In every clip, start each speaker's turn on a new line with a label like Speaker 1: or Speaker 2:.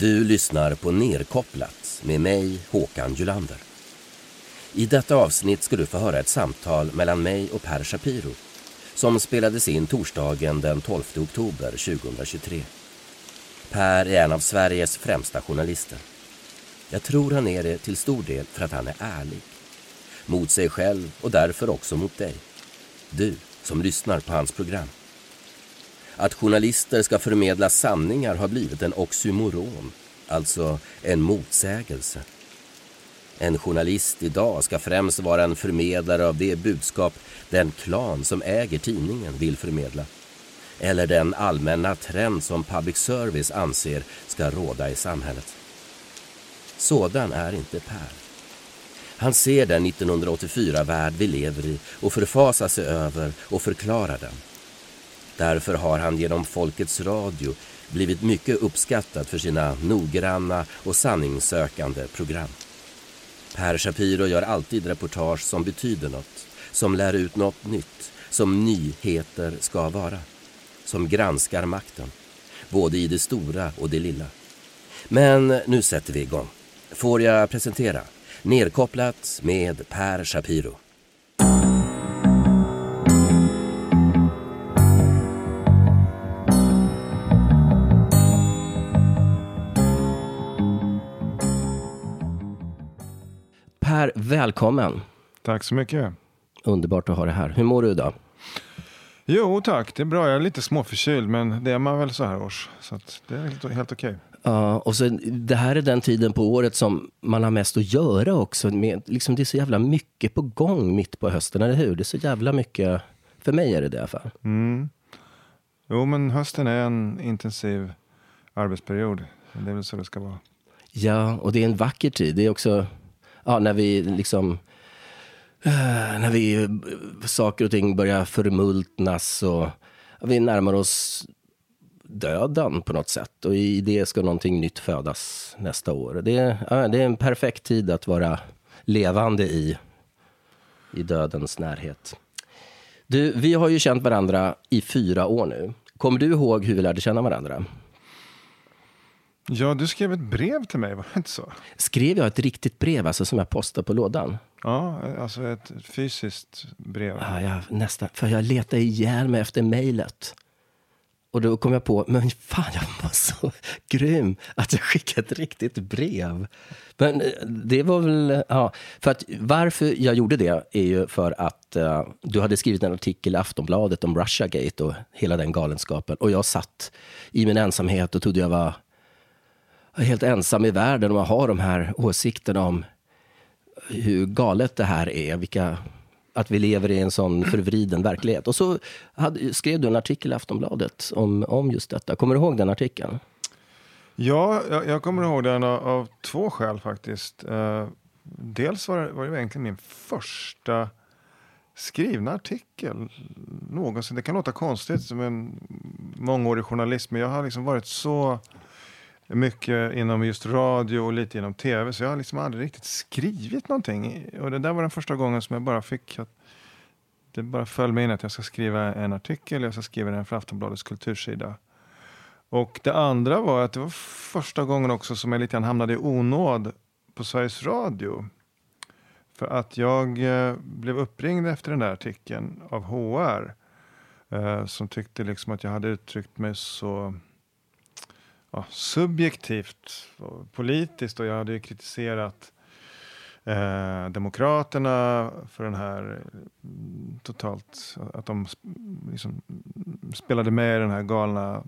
Speaker 1: Du lyssnar på Nerkopplat med mig, Håkan Julander. I detta avsnitt ska du få höra ett samtal mellan mig och Per Shapiro som spelades in torsdagen den 12 oktober 2023. Per är en av Sveriges främsta journalister. Jag tror han är det till stor del för att han är ärlig. Mot sig själv och därför också mot dig. Du som lyssnar på hans program. Att journalister ska förmedla sanningar har blivit en oxymoron, alltså en motsägelse. En journalist idag ska främst vara en förmedlare av det budskap den klan som äger tidningen vill förmedla. Eller den allmänna trend som public service anser ska råda i samhället. Sådan är inte Per. Han ser den 1984-värld vi lever i och förfasar sig över och förklarar den. Därför har han genom Folkets Radio blivit mycket uppskattad för sina noggranna och sanningssökande program. Per Shapiro gör alltid reportage som betyder något, som lär ut något nytt, som nyheter ska vara. Som granskar makten, både i det stora och det lilla. Men nu sätter vi igång. Får jag presentera Nerkopplat med Per Shapiro. Per, välkommen.
Speaker 2: Tack så mycket.
Speaker 1: Underbart att ha dig här. Hur mår du idag?
Speaker 2: Jo tack, det är bra. Jag är lite småförkyld men det är man väl så här års. Så det är helt, helt okej.
Speaker 1: Ja, och så, det här är den tiden på året som man har mest att göra också. Med, liksom, det är så jävla mycket på gång mitt på hösten, eller hur? Det är så jävla mycket. För mig är det det i alla fall.
Speaker 2: Mm. Jo, men hösten är en intensiv arbetsperiod. Det är väl så det ska vara.
Speaker 1: Ja, och det är en vacker tid. Det är också ja, när vi liksom... Eh, när vi, eh, saker och ting börjar förmultnas och vi närmar oss döden på något sätt. Och i det ska någonting nytt födas nästa år. Det är, ja, det är en perfekt tid att vara levande i, i dödens närhet. Du, vi har ju känt varandra i fyra år nu. Kommer du ihåg hur vi lärde känna varandra?
Speaker 2: Ja, du skrev ett brev till mig, var det inte så?
Speaker 1: Skrev jag ett riktigt brev, alltså som jag postade på lådan?
Speaker 2: Ja, alltså ett fysiskt brev.
Speaker 1: Ja, jag, nästan. För jag letade ihjäl mig efter mejlet. Och då kom jag på, men fan jag var så grym att jag skickade ett riktigt brev. Men eh, det var väl, ja. För att varför jag gjorde det är ju för att uh, du hade skrivit en artikel i Aftonbladet om Russiagate och hela den galenskapen. Och jag satt i min ensamhet och trodde jag var helt ensam i världen och har de här åsikterna om hur galet det här är. Vilka att vi lever i en sån förvriden verklighet. Och så hade, skrev du en artikel i Aftonbladet om, om just detta. Kommer du ihåg den artikeln?
Speaker 2: Ja, jag, jag kommer ihåg den av, av två skäl faktiskt. Uh, dels var det, var det egentligen min första skrivna artikel någonsin. Det kan låta konstigt som en mångårig journalist, men jag har liksom varit så mycket inom just radio och lite inom tv. Så jag har liksom aldrig riktigt skrivit någonting. Och det där var den första gången som jag bara fick att det bara föll mig in att jag ska skriva en artikel, jag ska skriva den för Aftonbladets kultursida. Och det andra var att det var första gången också som jag lite grann hamnade i onåd på Sveriges Radio. För att jag eh, blev uppringd efter den där artikeln av HR. Eh, som tyckte liksom att jag hade uttryckt mig så ja, subjektivt och politiskt och jag hade ju kritiserat eh, Demokraterna för den här mm, totalt, att de liksom spelade med i den här galna,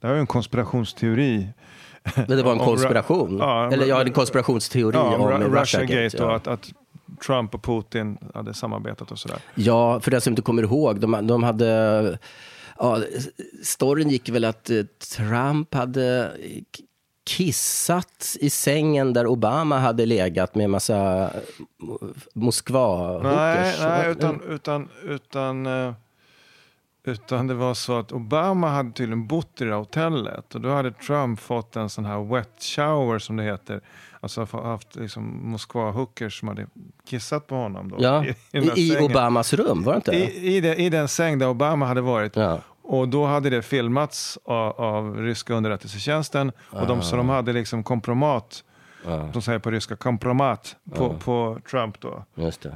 Speaker 2: det här var ju en konspirationsteori.
Speaker 1: Men det var en konspiration? ja, Eller ja, en konspirationsteori
Speaker 2: ja, om, om Russiagate. Ja. Och att, att Trump och Putin hade samarbetat och sådär.
Speaker 1: Ja, för den som inte kommer ihåg, de, de hade Ja, storyn gick väl att eh, Trump hade kissat i sängen där Obama hade legat med massa moskva
Speaker 2: Nej, nej utan, utan, utan, eh, utan det var så att Obama hade tydligen bott i det hotellet och då hade Trump fått en sån här wet shower som det heter. Alltså haft liksom Moskva-hookers som hade kissat på honom. Då,
Speaker 1: ja, i, i, i Obamas rum, var det inte?
Speaker 2: I, i, den, I den säng där Obama hade varit.
Speaker 1: Ja.
Speaker 2: och då hade det filmats av, av ryska underrättelsetjänsten. Och de, så de hade liksom kompromat, de säger på ryska, kompromat på, på Trump då.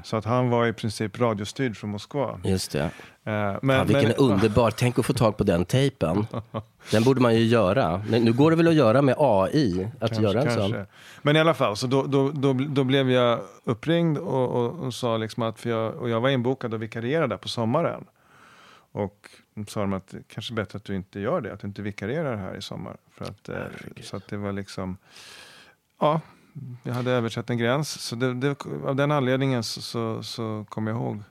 Speaker 2: Så att han var i princip radiostyrd från Moskva.
Speaker 1: Just det.
Speaker 2: Eh, men,
Speaker 1: Ja, vilken
Speaker 2: men,
Speaker 1: underbar, tänk att få tag på den tejpen. Den borde man ju göra. Nu går det väl att göra med AI, att göra en sån.
Speaker 2: Men i alla fall, så då, då, då, då blev jag uppringd och, och, och sa liksom att, för jag, och jag var inbokad och vikarierade på sommaren. Och sa de att det kanske är bättre att du inte gör det, att du inte vikarierar här i sommar. För att, eh, så att det var liksom, ja, jag hade översett en gräns. Så det, det, av den anledningen så, så, så kom jag ihåg.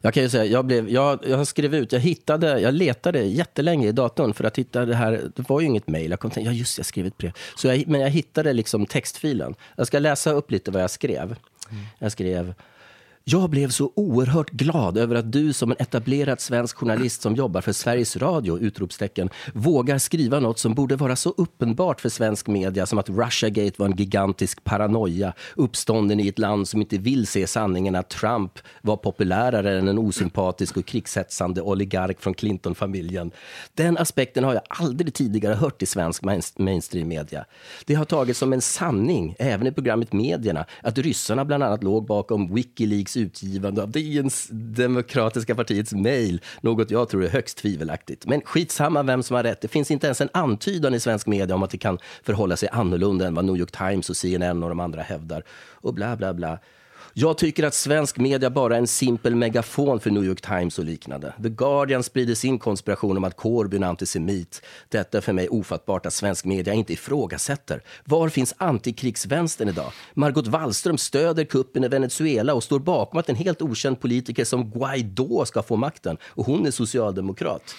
Speaker 1: Jag kan ju säga, jag, blev, jag, jag skrev ut, jag hittade, jag letade jättelänge i datorn för att hitta det här. Det var ju inget mejl. Jag kom tänka, ja just jag skrev ett brev. Så jag, men jag hittade liksom textfilen. Jag ska läsa upp lite vad jag skrev. Jag skrev, jag blev så oerhört glad över att du som en etablerad svensk journalist som jobbar för Sveriges Radio, utropstecken, vågar skriva något som borde vara så uppenbart för svensk media som att Russiagate var en gigantisk paranoia, uppstånden i ett land som inte vill se sanningen att Trump var populärare än en osympatisk och krigshetsande oligark från Clinton-familjen. Den aspekten har jag aldrig tidigare hört i svensk mainstream-media. Det har tagits som en sanning, även i programmet Medierna, att ryssarna bland annat låg bakom Wikileaks utgivande av DNs demokratiska partiets mejl, något jag tror är högst tvivelaktigt. Men skitsamma vem som har rätt, det finns inte ens en antydan i svensk media om att det kan förhålla sig annorlunda än vad New York Times och CNN och de andra hävdar. Och bla bla bla. Jag tycker att svensk media bara är en simpel megafon för New York Times och liknande. The Guardian sprider sin konspiration om att Corbyn är antisemit. Detta är för mig ofattbart att svensk media inte ifrågasätter. Var finns antikrigsvänstern idag? Margot Wallström stöder kuppen i Venezuela och står bakom att en helt okänd politiker som Guaidó ska få makten. Och hon är socialdemokrat.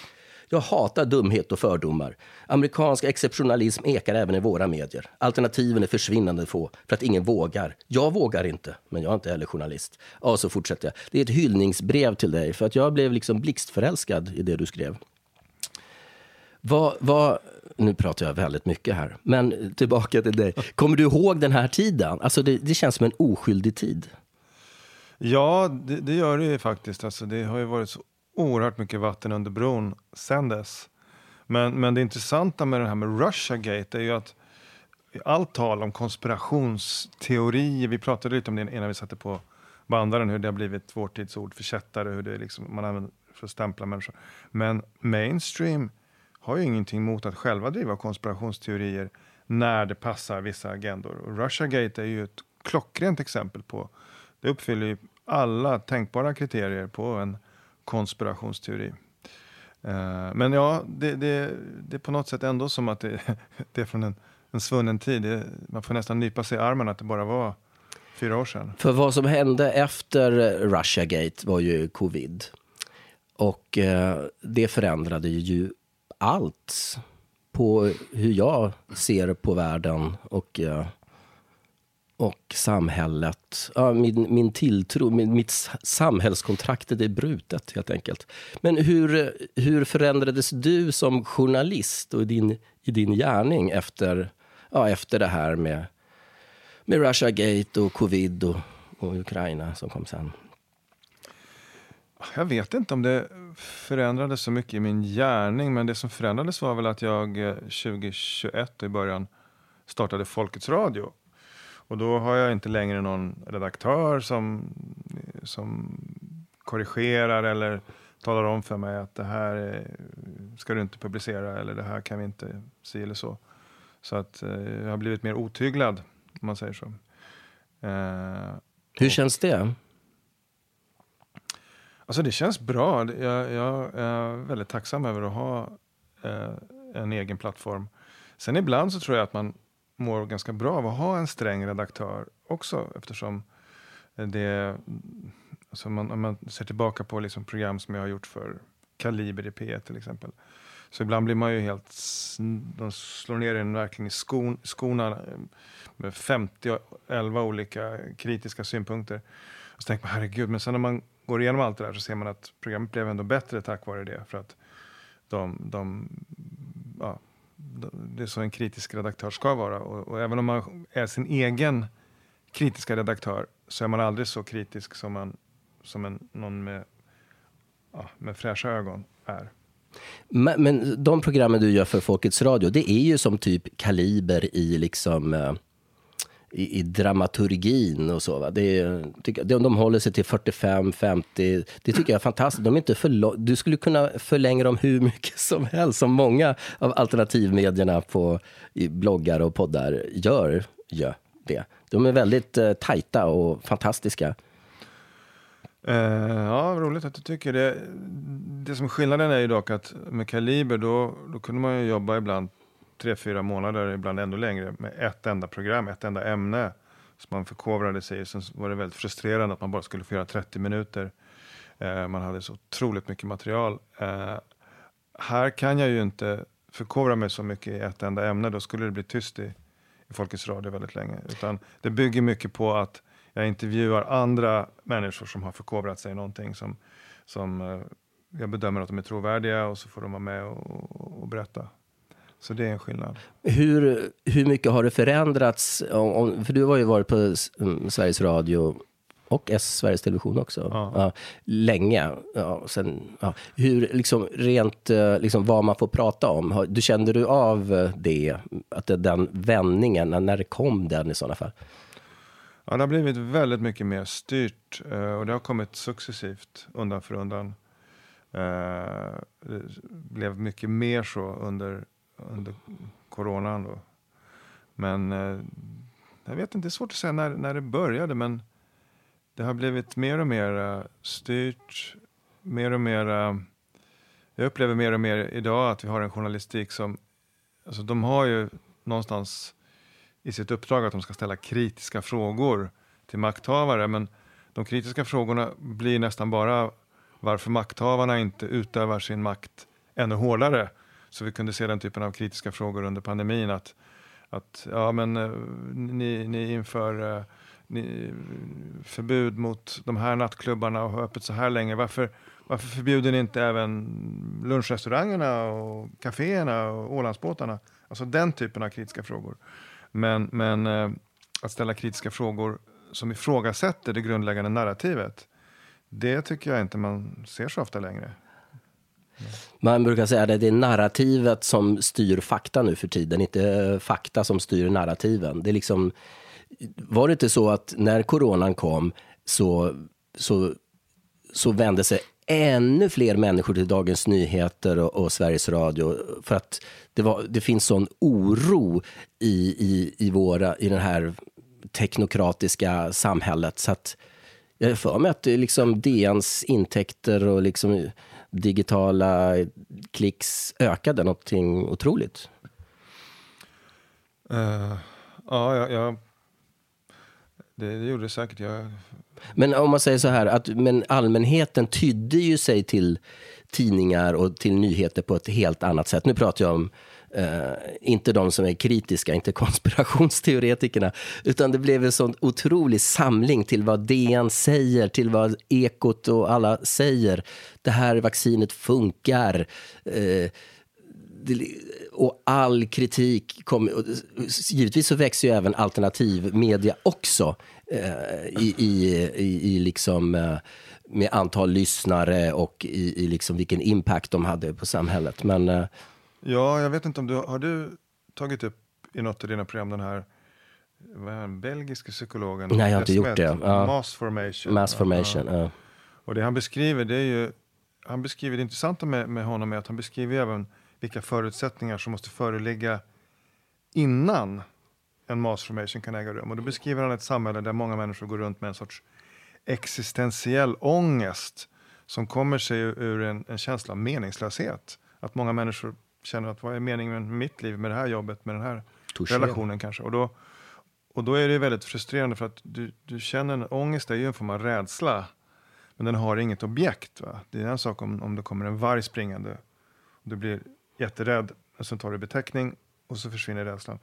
Speaker 1: Jag hatar dumhet och fördomar. Amerikansk exceptionalism ekar även i våra medier. Alternativen är försvinnande få för att ingen vågar. Jag vågar inte, men jag är inte heller journalist. Ja, så fortsätter jag. Det är ett hyllningsbrev till dig för att jag blev liksom blixtförälskad i det du skrev. Vad, vad, nu pratar jag väldigt mycket här, men tillbaka till dig. Kommer du ihåg den här tiden? Alltså det, det känns som en oskyldig tid.
Speaker 2: Ja, det, det gör det ju faktiskt. Alltså, det har ju varit så oerhört mycket vatten under bron sen dess. Men, men det intressanta med det här med Russiagate är ju att allt tal om konspirationsteorier, vi pratade lite om det innan vi satte på bandaren, hur det har blivit vår tids ord för kättare, hur det liksom, man använder för att stämpla människor. Men mainstream har ju ingenting emot att själva driva konspirationsteorier när det passar vissa agendor. Och Russiagate är ju ett klockrent exempel på, det uppfyller ju alla tänkbara kriterier på en konspirationsteori. Eh, men ja, det, det, det är på något sätt ändå som att det, det är från en, en svunnen tid. Det, man får nästan nypa sig i armen att det bara var fyra år sedan.
Speaker 1: För vad som hände efter Russiagate var ju covid. Och eh, det förändrade ju allt på hur jag ser på världen och, eh, och samhället. Ja, min, min tilltro, min, mitt samhällskontrakt är brutet helt enkelt. Men hur, hur förändrades du som journalist och i din, i din gärning efter, ja, efter det här med, med Russiagate och covid och, och Ukraina som kom sen?
Speaker 2: Jag vet inte om det förändrades så mycket i min gärning, men det som förändrades var väl att jag eh, 2021 i början startade Folkets Radio. Och då har jag inte längre någon redaktör som, som korrigerar eller talar om för mig att det här är, ska du inte publicera eller det här kan vi inte se eller så. Så att eh, jag har blivit mer otyglad, om man säger så. Eh,
Speaker 1: Hur känns det?
Speaker 2: Alltså det känns bra. Jag, jag är väldigt tacksam över att ha eh, en egen plattform. Sen ibland så tror jag att man mår ganska bra av att ha en sträng redaktör också eftersom eh, det, alltså man, om man ser tillbaka på liksom program som jag har gjort för Kaliber i P1 till exempel. Så ibland blir man ju helt, de slår ner en verkligen i skon, skorna eh, med 50, 11 olika kritiska synpunkter. Och så tänker man herregud, men sen när man går igenom allt det där så ser man att programmet blev ändå bättre tack vare det. För att de, de, ja, det är så en kritisk redaktör ska vara. Och, och, även om man är sin egen kritiska redaktör så är man aldrig så kritisk som, man, som en, någon med, ja, med fräscha ögon är.
Speaker 1: Men, men de programmen du gör för Folkets Radio, det är ju som typ kaliber i liksom eh, i, i dramaturgin och så. Va? Det är, tycker, de, de håller sig till 45-50. Det tycker jag är fantastiskt. De är inte för du skulle kunna förlänga dem hur mycket som helst, som många av alternativmedierna på i bloggar och poddar gör. Ja, det. De är väldigt eh, tajta och fantastiska.
Speaker 2: Uh, ja, roligt att du tycker det. Det som är skillnaden är ju dock att med Kaliber då, då kunde man ju jobba ibland tre, fyra månader, ibland ännu längre, med ett enda program, ett enda ämne som man förkovrade sig i. Sen var det väldigt frustrerande att man bara skulle få göra 30 minuter. Eh, man hade så otroligt mycket material. Eh, här kan jag ju inte förkovra mig så mycket i ett enda ämne, då skulle det bli tyst i, i Folkets Radio väldigt länge. Utan det bygger mycket på att jag intervjuar andra människor som har förkovrat sig i någonting som, som eh, jag bedömer att de är trovärdiga och så får de vara med och, och berätta. Så det är en skillnad.
Speaker 1: Hur, hur mycket har det förändrats? Om, för du har ju varit på mm, Sveriges Radio och S, Sveriges Television också. Ja. Ja, länge. Ja, sen. Hur, liksom, rent eh, liksom, vad man får prata om. Du kände du av eh, det? Att det, den vändningen, när kom den i sådana fall?
Speaker 2: Ja, det har blivit väldigt mycket mer styrt eh, och det har kommit successivt undan för undan. Det blev mycket mer så under under coronan. Då. Men eh, jag vet inte, det är svårt att säga när, när det började men det har blivit mer och mer eh, styrt, mer och mer eh, jag upplever mer och mer idag att vi har en journalistik som, alltså de har ju någonstans i sitt uppdrag att de ska ställa kritiska frågor till makthavare, men de kritiska frågorna blir nästan bara varför makthavarna inte utövar sin makt ännu hårdare så vi kunde se den typen av kritiska frågor under pandemin. Att, att ja, men, eh, ni, ni inför eh, ni, förbud mot de här nattklubbarna och har öppet så här länge. Varför, varför förbjuder ni inte även lunchrestaurangerna och kaféerna och Ålandsbåtarna? Alltså den typen av kritiska frågor. Men, men eh, att ställa kritiska frågor som ifrågasätter det grundläggande narrativet, det tycker jag inte man ser så ofta längre.
Speaker 1: Man brukar säga att det är narrativet som styr fakta nu för tiden, inte fakta som styr narrativen. Det är liksom, var det inte så att när coronan kom så, så, så vände sig ännu fler människor till Dagens Nyheter och, och Sveriges Radio för att det, var, det finns sån oro i, i, i, våra, i det här teknokratiska samhället. Så att jag har för mig att liksom DNs intäkter och liksom digitala klicks ökade någonting otroligt?
Speaker 2: Uh, ja, ja, ja. Det, det, gjorde det säkert. Jag...
Speaker 1: Men om man säger så här, att men allmänheten tydde ju sig till tidningar och till nyheter på ett helt annat sätt. Nu pratar jag om Uh, inte de som är kritiska, inte konspirationsteoretikerna, utan det blev en sån otrolig samling till vad DN säger, till vad Ekot och alla säger. Det här vaccinet funkar. Uh, det, och all kritik kommer... Givetvis så växer ju även alternativmedia också uh, i, i, i, i liksom med antal lyssnare och i, i liksom vilken impact de hade på samhället. Men
Speaker 2: Ja, jag vet inte om du har du tagit upp i något av dina program den här den belgiske psykologen?
Speaker 1: Nej, jag har inte gjort det.
Speaker 2: Ja. Mass formation.
Speaker 1: Mass formation, ja. ja.
Speaker 2: Och det han beskriver, det är ju, han beskriver det intressanta med, med honom är att han beskriver även vilka förutsättningar som måste föreligga innan en mass formation kan äga rum. Och då beskriver han ett samhälle där många människor går runt med en sorts existentiell ångest som kommer sig ur en, en känsla av meningslöshet. Att många människor känner att vad är meningen med mitt liv, med det här jobbet, med den här Touché. relationen kanske. Och då, och då är det väldigt frustrerande för att du, du känner en ångest, är ju en form av rädsla. Men den har inget objekt. Va? Det är en sak om, om det kommer en varg springande. Och du blir jätterädd, och sen tar du beteckning och så försvinner rädslan.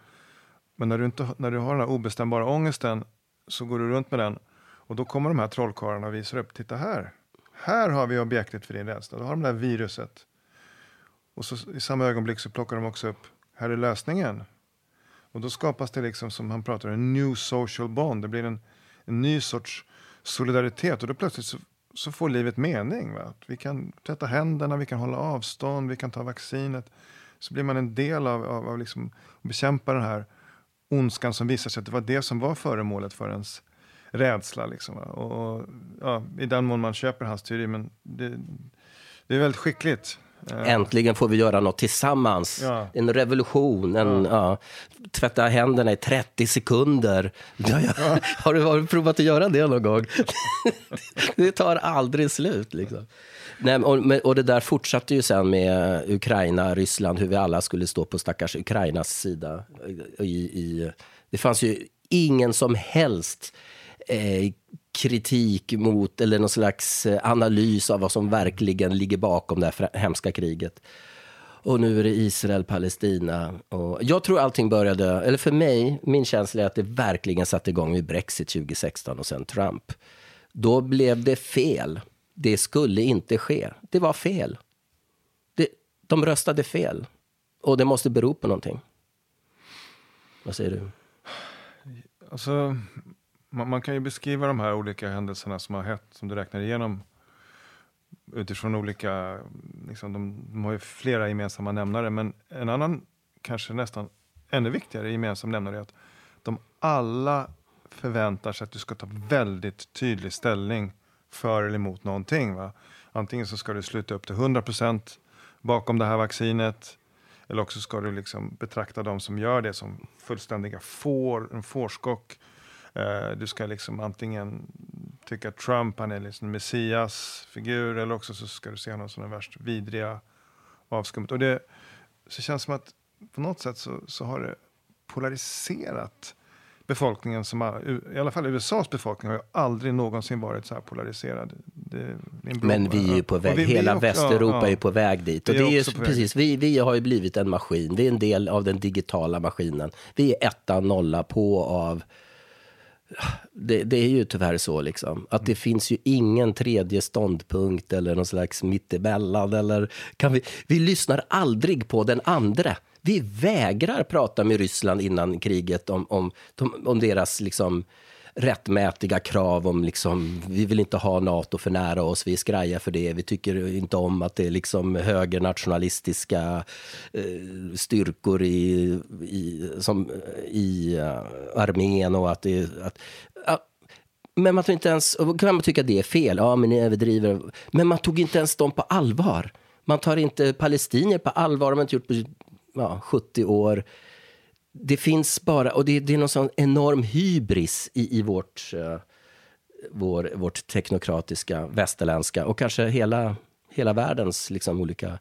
Speaker 2: Men när du, inte, när du har den här obestämbara ångesten så går du runt med den och då kommer de här trollkarlarna och visar upp, titta här, här har vi objektet för din rädsla. Då har de det här viruset och så, i samma ögonblick så plockar de också upp, här är lösningen. Och då skapas det liksom, som han pratar om, en new social bond. Det blir en, en ny sorts solidaritet. Och då plötsligt så så får livet mening. Va? Vi kan tvätta händerna, vi kan hålla avstånd, vi kan ta vaccinet. Så blir man en del av, av, av liksom, bekämpa den här ondskan som visar sig att det var det som var föremålet för ens rädsla. Liksom, och, och, ja, I den mån man köper hans teori. Men det, det är väldigt skickligt.
Speaker 1: Äntligen får vi göra något tillsammans. Ja. En revolution. En, ja. Ja, tvätta händerna i 30 sekunder. Har, du, har du provat att göra det någon gång? det tar aldrig slut. Liksom. Nej, och, och, det där fortsatte ju sen med Ukraina, Ryssland, hur vi alla skulle stå på stackars Ukrainas sida. I, i, det fanns ju ingen som helst eh, kritik mot, eller någon slags eh, analys av vad som verkligen ligger bakom det här hemska kriget. Och nu är det Israel-Palestina. Jag tror allting började, eller för mig, min känsla är att det verkligen satte igång med Brexit 2016 och sen Trump. Då blev det fel. Det skulle inte ske. Det var fel. Det, de röstade fel. Och det måste bero på någonting. Vad säger du?
Speaker 2: Alltså, man, man, kan ju beskriva de här olika händelserna som har hänt, som du räknar igenom utifrån olika, liksom, de, de har ju flera gemensamma nämnare, men en annan, kanske nästan ännu viktigare gemensam nämnare är att de alla förväntar sig att du ska ta väldigt tydlig ställning för eller emot någonting. Va? Antingen så ska du sluta upp till 100% bakom det här vaccinet, eller också ska du liksom betrakta de som gör det som fullständiga får, en fårskock Uh, du ska liksom antingen tycka att Trump han är liksom en messias-figur eller också så ska du se honom som den värst vidriga avskummet. Och det så känns som att på något sätt så, så har det polariserat befolkningen, som i alla fall USAs befolkning har ju aldrig någonsin varit så här polariserad.
Speaker 1: Men vi är ju på väg, vi, hela vi också, Västeuropa ja, är på väg dit. Och det är ju, precis, vi, vi har ju blivit en maskin, vi är en del av den digitala maskinen. Vi är etta, nolla på av det, det, är ju tyvärr så liksom. Att det finns ju ingen tredje ståndpunkt eller någon slags mittemellan. Eller kan vi, vi lyssnar aldrig på den andra. Vi vägrar prata med Ryssland innan kriget om, om, om deras liksom, rättmätiga krav om liksom, vi vill inte ha Nato för nära oss, vi är skraja för det, vi tycker inte om att det är liksom högernationalistiska eh, styrkor i, i, som, i uh, armén och att det att, uh, men man tog inte ens, kan man tycka att det är fel, ja men ni överdriver, men man tog inte ens dem på allvar. Man tar inte palestinier på allvar, de har inte gjort på ja, 70 år det finns bara, och det, det är någon sån enorm hybris i, i vårt, uh, vår, vårt teknokratiska, västerländska och kanske hela, hela världens liksom, olika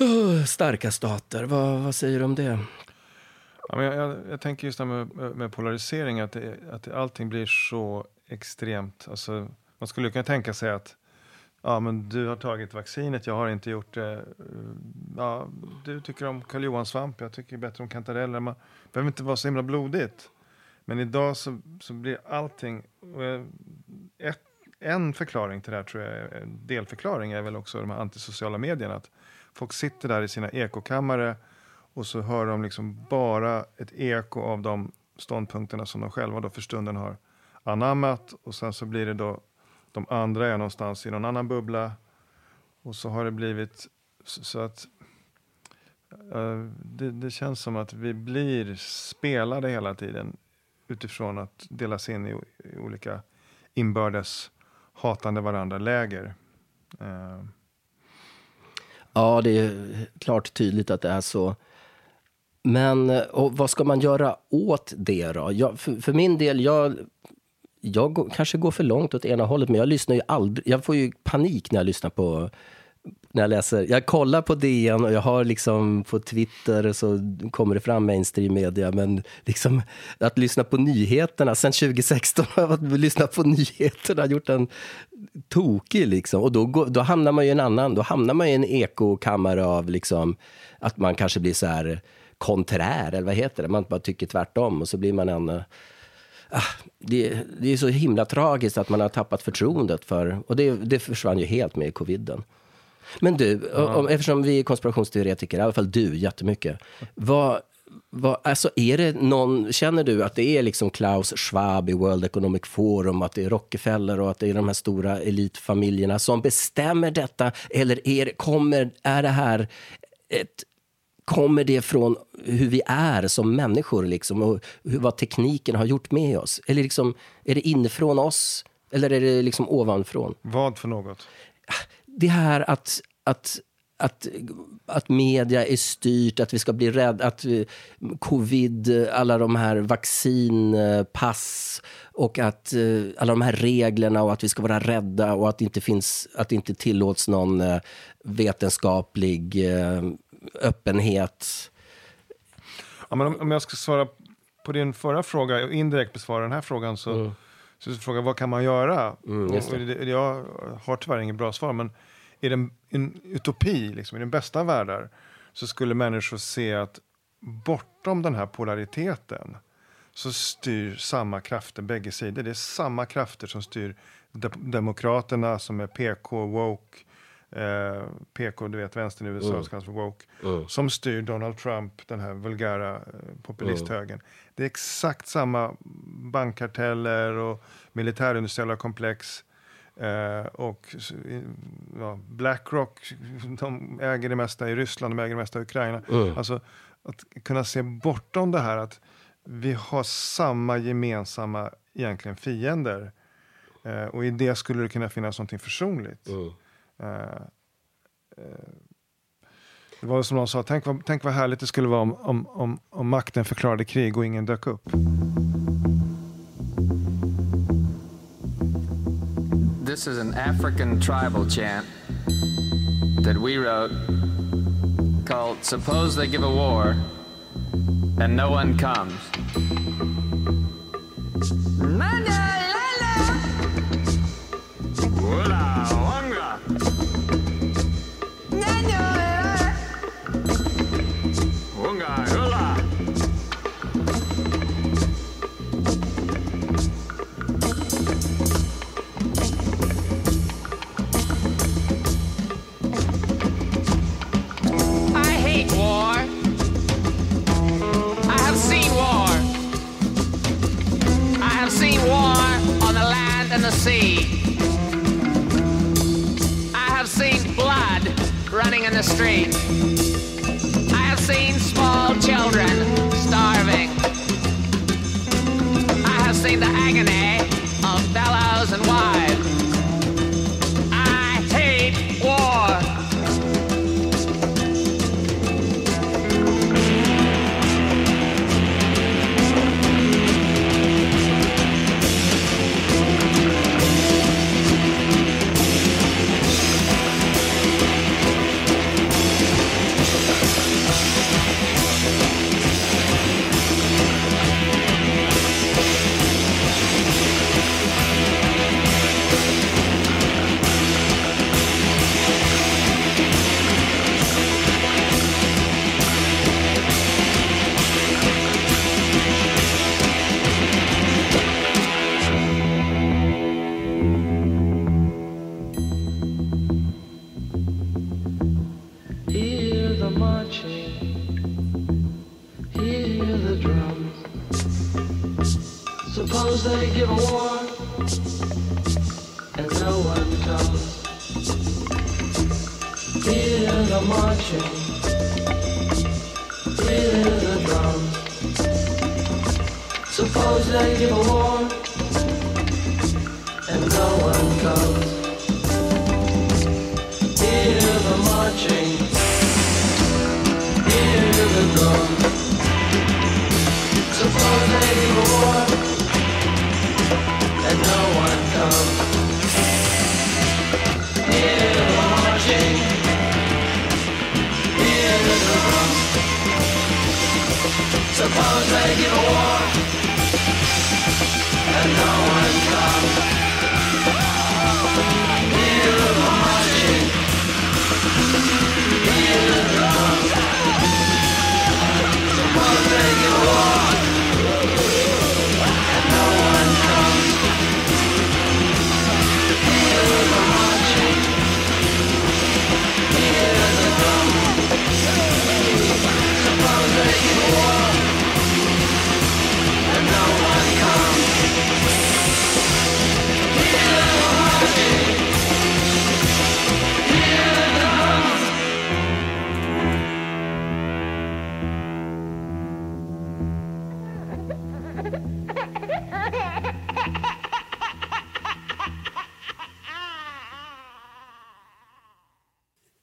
Speaker 1: uh, starka stater. Vad, vad säger du om det?
Speaker 2: Ja, men jag, jag, jag tänker just det här med, med polarisering, att, det, att allting blir så extremt. Alltså, man skulle kunna tänka sig att Ja, men du har tagit vaccinet, jag har inte gjort det. Ja, du tycker om Karl Johan-svamp, jag tycker bättre om kantareller. Man behöver inte vara så himla blodigt. Men idag så, så blir allting... Ett, en förklaring till det här, tror jag, en delförklaring är väl också de här antisociala medierna. Att folk sitter där i sina ekokammare och så hör de liksom bara ett eko av de ståndpunkterna som de själva då för stunden har anammat. Och sen så blir det då de andra är någonstans i någon annan bubbla. Och så har det blivit så att uh, det, det, känns som att vi blir spelade hela tiden utifrån att delas in i, i olika inbördes hatande varandra-läger. Uh. Eh.
Speaker 1: Ja, det är klart tydligt att det är så. Men eh, och vad ska man göra åt det då? Jag, för, för, min del, jag jag kanske går för långt åt ena hållet, men jag lyssnar ju aldrig. Jag får ju panik när jag lyssnar på när jag läser. Jag kollar på DN och jag har liksom på Twitter så kommer det fram mainstream media. Men liksom att lyssna på nyheterna. Sen 2016 har jag lyssnat på nyheterna, gjort en tokig liksom. Och då, då hamnar man ju en annan, då hamnar man i en ekokammare av liksom att man kanske blir så här konträr, eller vad heter det? Man bara tycker tvärtom och så blir man en det, det, är så himla tragiskt att man har tappat förtroendet för... Och det, det försvann ju helt med coviden. Men du, ja. om, eftersom vi är konspirationsteoretiker, i alla fall du jättemycket. Vad, vad, alltså är det någon, känner du att det är liksom Klaus Schwab i World Economic Forum, att det är Rockefeller och att det är de här stora elitfamiljerna som bestämmer detta? Eller är, kommer, är det här ett Kommer det från hur vi är som människor liksom, och hur, vad tekniken har gjort med oss? Eller liksom, är det inifrån oss eller är det liksom ovanifrån?
Speaker 2: Vad för något?
Speaker 1: Det här att, att att, att media är styrt, att vi ska bli rädda, att vi, covid, alla de här vaccinpass och att uh, alla de här reglerna och att vi ska vara rädda och att det inte, finns, att det inte tillåts någon uh, vetenskaplig uh, öppenhet.
Speaker 2: Ja, men om, om, jag ska svara på din förra fråga och indirekt besvara den här frågan så, mm. så, så fråga vad kan man göra? Mm, det, jag har tyvärr inget bra svar, men i den, en utopi, liksom, i den bästa av världar, så skulle människor se att bortom den här polariteten så styr samma krafter bägge sidor. Det är samma krafter som styr de Demokraterna som är PK, woke, eh, PK, du vet vänstern i USA mm. kallas för woke, mm. som styr Donald Trump, den här vulgära eh, populisthögern. Mm. Det är exakt samma bankkarteller och militärindustriella komplex Eh, och ja, Blackrock, de äger det mesta i Ryssland, de äger det mesta i Ukraina. Mm. Alltså att kunna se bortom det här att vi har samma gemensamma egentligen fiender. Eh, och i det skulle det kunna finnas någonting försonligt. Mm. Eh, eh det var som någon sa, tänk vad, tänk vad härligt det skulle vara om, om, om, om makten förklarade krig och ingen dök upp.
Speaker 3: This is an African tribal chant that we wrote called Suppose They Give a War and No One Comes. great.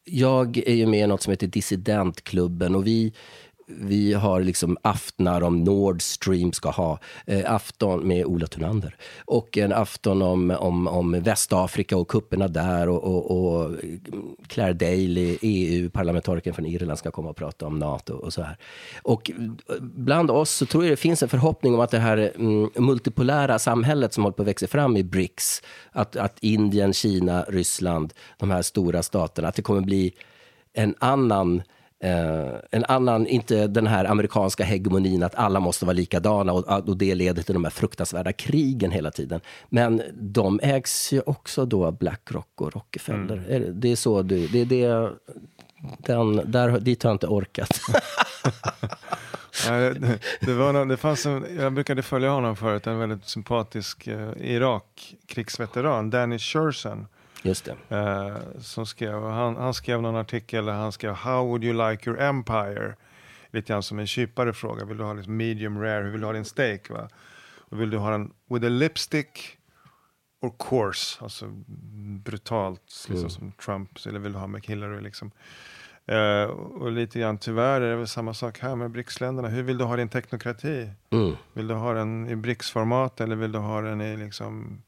Speaker 1: Jag är ju med i något som heter Dissidentklubben och vi vi har liksom aftnar om Nord Stream ska ha. Eh, afton med Ola Thunander. Och en afton om, om, om Västafrika och kupperna där. Och, och, och eh, Claire Daly, EU-parlamentarikern från Irland, ska komma och prata om Nato och så här. Och eh, bland oss så tror jag det finns en förhoppning om att det här mm, multipolära samhället som håller på att växa fram i BRICS, att, att Indien, Kina, Ryssland, de här stora staterna, att det kommer bli en annan Uh, en annan, inte den här amerikanska hegemonin att alla måste vara likadana och, och det leder till de här fruktansvärda krigen hela tiden. Men de ägs ju också då av Blackrock och Rockefeller. Mm. Det är så du, det är det, den, där, dit har jag inte orkat.
Speaker 2: det, det, var någon, det fanns en, jag brukade följa honom förut, en väldigt sympatisk uh, Irak-krigsveteran, Danny Sherson
Speaker 1: Just det.
Speaker 2: Eh, som skrev, han, han, skrev någon artikel där han skrev How would you like your empire? Lite grann som en kypare fråga. Vill du ha liksom medium rare? Hur vill du ha din steak? Va? Och vill du ha den with a lipstick or coarse? Alltså brutalt, liksom mm. som Trump. Eller vill du ha med Hillary liksom? Uh, och lite grann tyvärr är det väl samma sak här med BRICS-länderna. Hur vill du ha din teknokrati? Mm. Vill du ha den i BRICS-format eller vill du ha den i liksom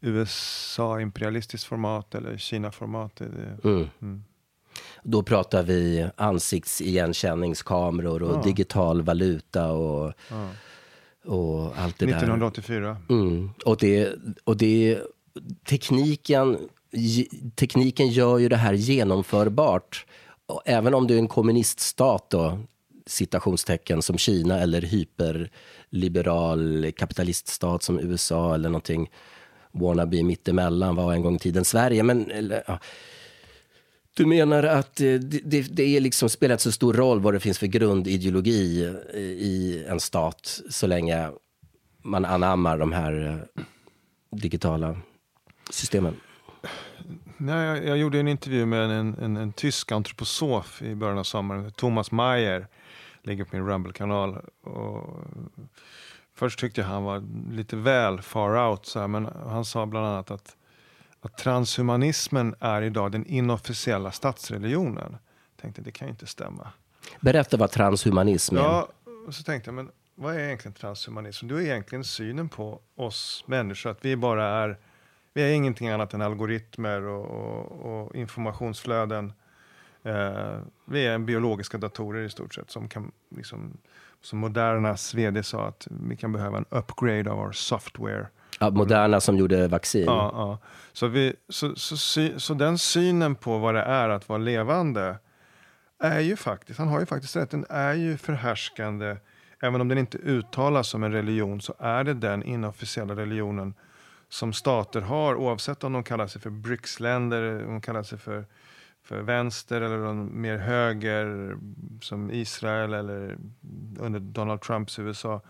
Speaker 2: USA-imperialistiskt format eller Kina-format. Mm. Mm.
Speaker 1: Då pratar vi ansiktsigenkänningskameror och ja. digital valuta och, ja. och allt det
Speaker 2: 1984.
Speaker 1: där. 1984. Mm. Och, det, och det, tekniken, tekniken gör ju det här genomförbart. Även om du är en kommuniststat då, citationstecken som Kina eller hyperliberal kapitaliststat som USA eller någonting wannabe mittemellan var en gång i tiden Sverige. Men, eller, ja. Du menar att eh, det, det, det är liksom spelat så stor roll vad det finns för grundideologi eh, i en stat så länge man anammar de här eh, digitala systemen?
Speaker 2: Nej, jag, jag, gjorde en intervju med en, en, en, tysk antroposof i början av sommaren, Thomas Mayer, ligger på min Rumble-kanal. Först tyckte jag han var lite väl far out, så här, men han sa bland annat att, att transhumanismen är idag den inofficiella statsreligionen. Jag tänkte, det kan ju inte stämma.
Speaker 1: Berätta vad transhumanism är.
Speaker 2: Ja, så tänkte jag, men vad är egentligen transhumanism? Det är egentligen synen på oss människor, att vi bara är, vi är ingenting annat än algoritmer och, och, och informationsflöden. Eh, vi är biologiska datorer i stort sett som kan liksom som Modernas vd sa att vi kan behöva en upgrade av vår software.
Speaker 1: Ja, Moderna som gjorde vaccin.
Speaker 2: Ja, ja. Så, vi, så, så, så, så, den synen på vad det är att vara levande är ju faktiskt, han har ju faktiskt rätt, den är ju förhärskande. Även om den inte uttalas som en religion så är det den inofficiella religionen som stater har oavsett om de kallar sig för BRICS-länder, om de kallar sig för för vänster eller mer höger som Israel eller under Donald Trumps USA.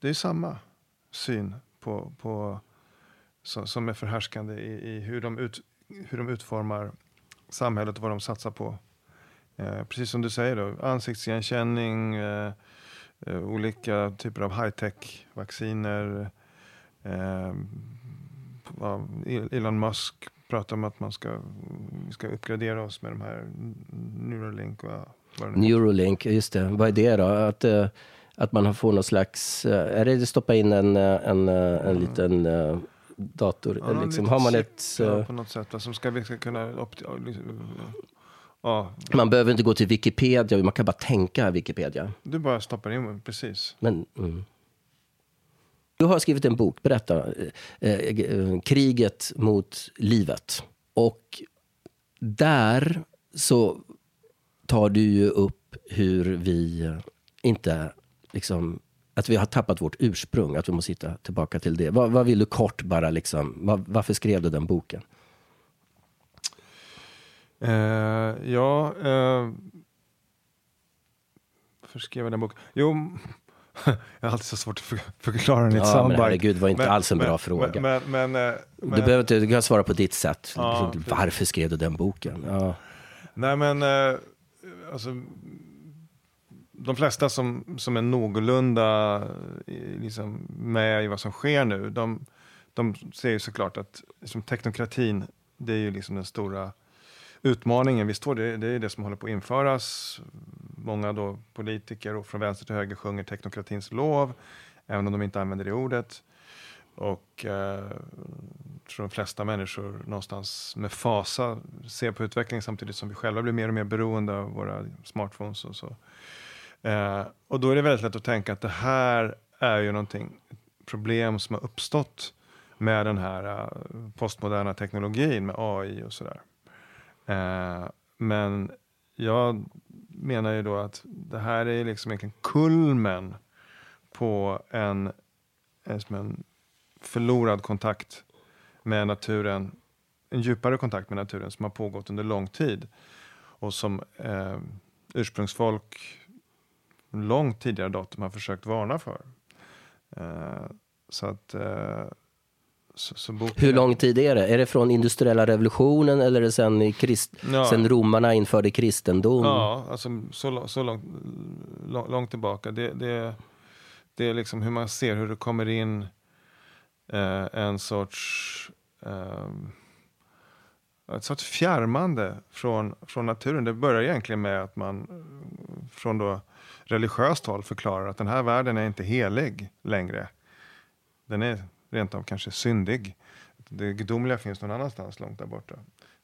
Speaker 2: Det är samma syn på, på, som, som är förhärskande i, i hur, de ut, hur de utformar samhället och vad de satsar på. Eh, precis som du säger, då, ansiktsigenkänning, eh, eh, olika typer av high-tech vacciner. Eh, Elon Musk pratar om att man ska, ska uppgradera oss med de här Neuralink. Och
Speaker 1: vad Neuralink, just det. Vad är det då? Att, eh, att man får någon slags... Eh, är det att stoppa in en, eh, en, en mm. liten dator?
Speaker 2: Ja, liksom, har man ett... Ja, på något sätt. Som ska vi ska kunna... Liksom,
Speaker 1: ja. Man behöver inte gå till Wikipedia, man kan bara tänka Wikipedia.
Speaker 2: Du bara stoppar in, precis.
Speaker 1: Men, mm. Du har skrivit en bok, berätta. Eh, eh, eh, kriget mot livet. Och där så tar du ju upp hur vi inte liksom att vi har tappat vårt ursprung, att vi måste hitta tillbaka till det. Vad, vad vill du kort bara liksom, var, varför skrev du den boken?
Speaker 2: Uh, ja, uh, varför skrev jag den boken? Jo, jag har alltid så svårt att förklara den i ett ja, soundbite.
Speaker 1: Men herregud, var inte men, alls en bra men, fråga. Men, men, eh, du behöver inte, du kan svara på ditt sätt. Ja, Varför skrev du den boken? Ja.
Speaker 2: Nej men, eh, alltså, de flesta som, som är någorlunda eh, liksom, med i vad som sker nu, de, de ser ju såklart att liksom, teknokratin, det är ju liksom den stora utmaningen vi står det, det är det som håller på att införas. Många då politiker och från vänster till höger sjunger teknokratins lov, även om de inte använder det ordet. Och eh, tror de flesta människor någonstans med fasa ser på utvecklingen samtidigt som vi själva blir mer och mer beroende av våra smartphones och så. Eh, och då är det väldigt lätt att tänka att det här är ju någonting, problem som har uppstått med den här eh, postmoderna teknologin med AI och sådär. Eh, men jag menar ju då att det här är liksom egentligen kulmen på en, eh, en, förlorad kontakt med naturen, en djupare kontakt med naturen som har pågått under lång tid och som eh, ursprungsfolk långt tidigare datum har försökt varna för. Eh, så att eh,
Speaker 1: hur lång tid är det? Är det från industriella revolutionen eller är det sen, i krist, ja. sen romarna införde kristendom?
Speaker 2: Ja, alltså så, så långt, långt tillbaka. Det, det, det är liksom hur man ser hur det kommer in eh, en sorts eh, ett sorts fjärmande från, från naturen. Det börjar egentligen med att man från då religiöst håll förklarar att den här världen är inte helig längre. Den är rent av kanske syndig. Det gudomliga finns någon annanstans långt där borta.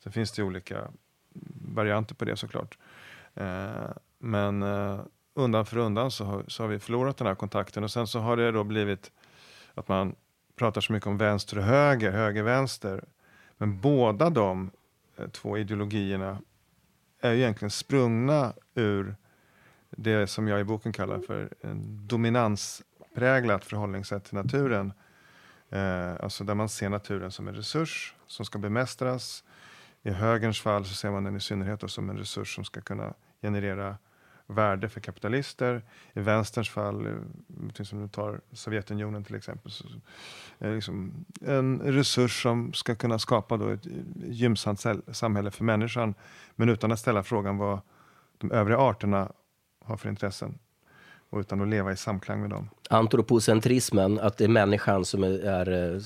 Speaker 2: Sen finns det olika varianter på det såklart. Eh, men eh, undan för undan så har, så har vi förlorat den här kontakten och sen så har det då blivit att man pratar så mycket om vänster och höger, höger-vänster. Men båda de eh, två ideologierna är ju egentligen sprungna ur det som jag i boken kallar för en dominanspräglat förhållningssätt till naturen. Eh, alltså där man ser naturen som en resurs som ska bemästras. I högerns fall så ser man den i synnerhet som en resurs som ska kunna generera värde för kapitalister. I vänsterns fall, eh, som du tar Sovjetunionen till exempel, så är liksom en resurs som ska kunna skapa då ett gynnsamt samhälle för människan, men utan att ställa frågan vad de övriga arterna har för intressen och utan att leva i samklang med dem.
Speaker 1: Antropocentrismen, att det är människan som är, är eh,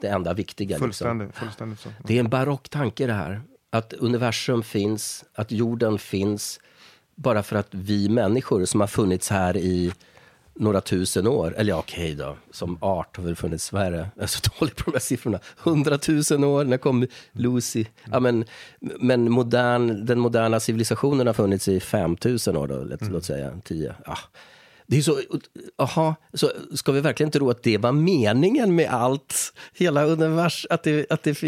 Speaker 1: det enda viktiga.
Speaker 2: Fullständigt, liksom. fullständigt så.
Speaker 1: Det är en barock tanke det här. Att universum finns, att jorden finns, bara för att vi människor som har funnits här i några tusen år, eller ja, okej då, som art har väl funnits, vad är det? Jag är så dålig på de här siffrorna. Hundratusen år, när kom Lucy? Ja, men, men modern, den moderna civilisationen har funnits i 5000 år då, låt, mm. låt säga, 10. Ja. Det är så, aha, så ska vi verkligen tro att det var meningen med allt, hela universum, att det, att det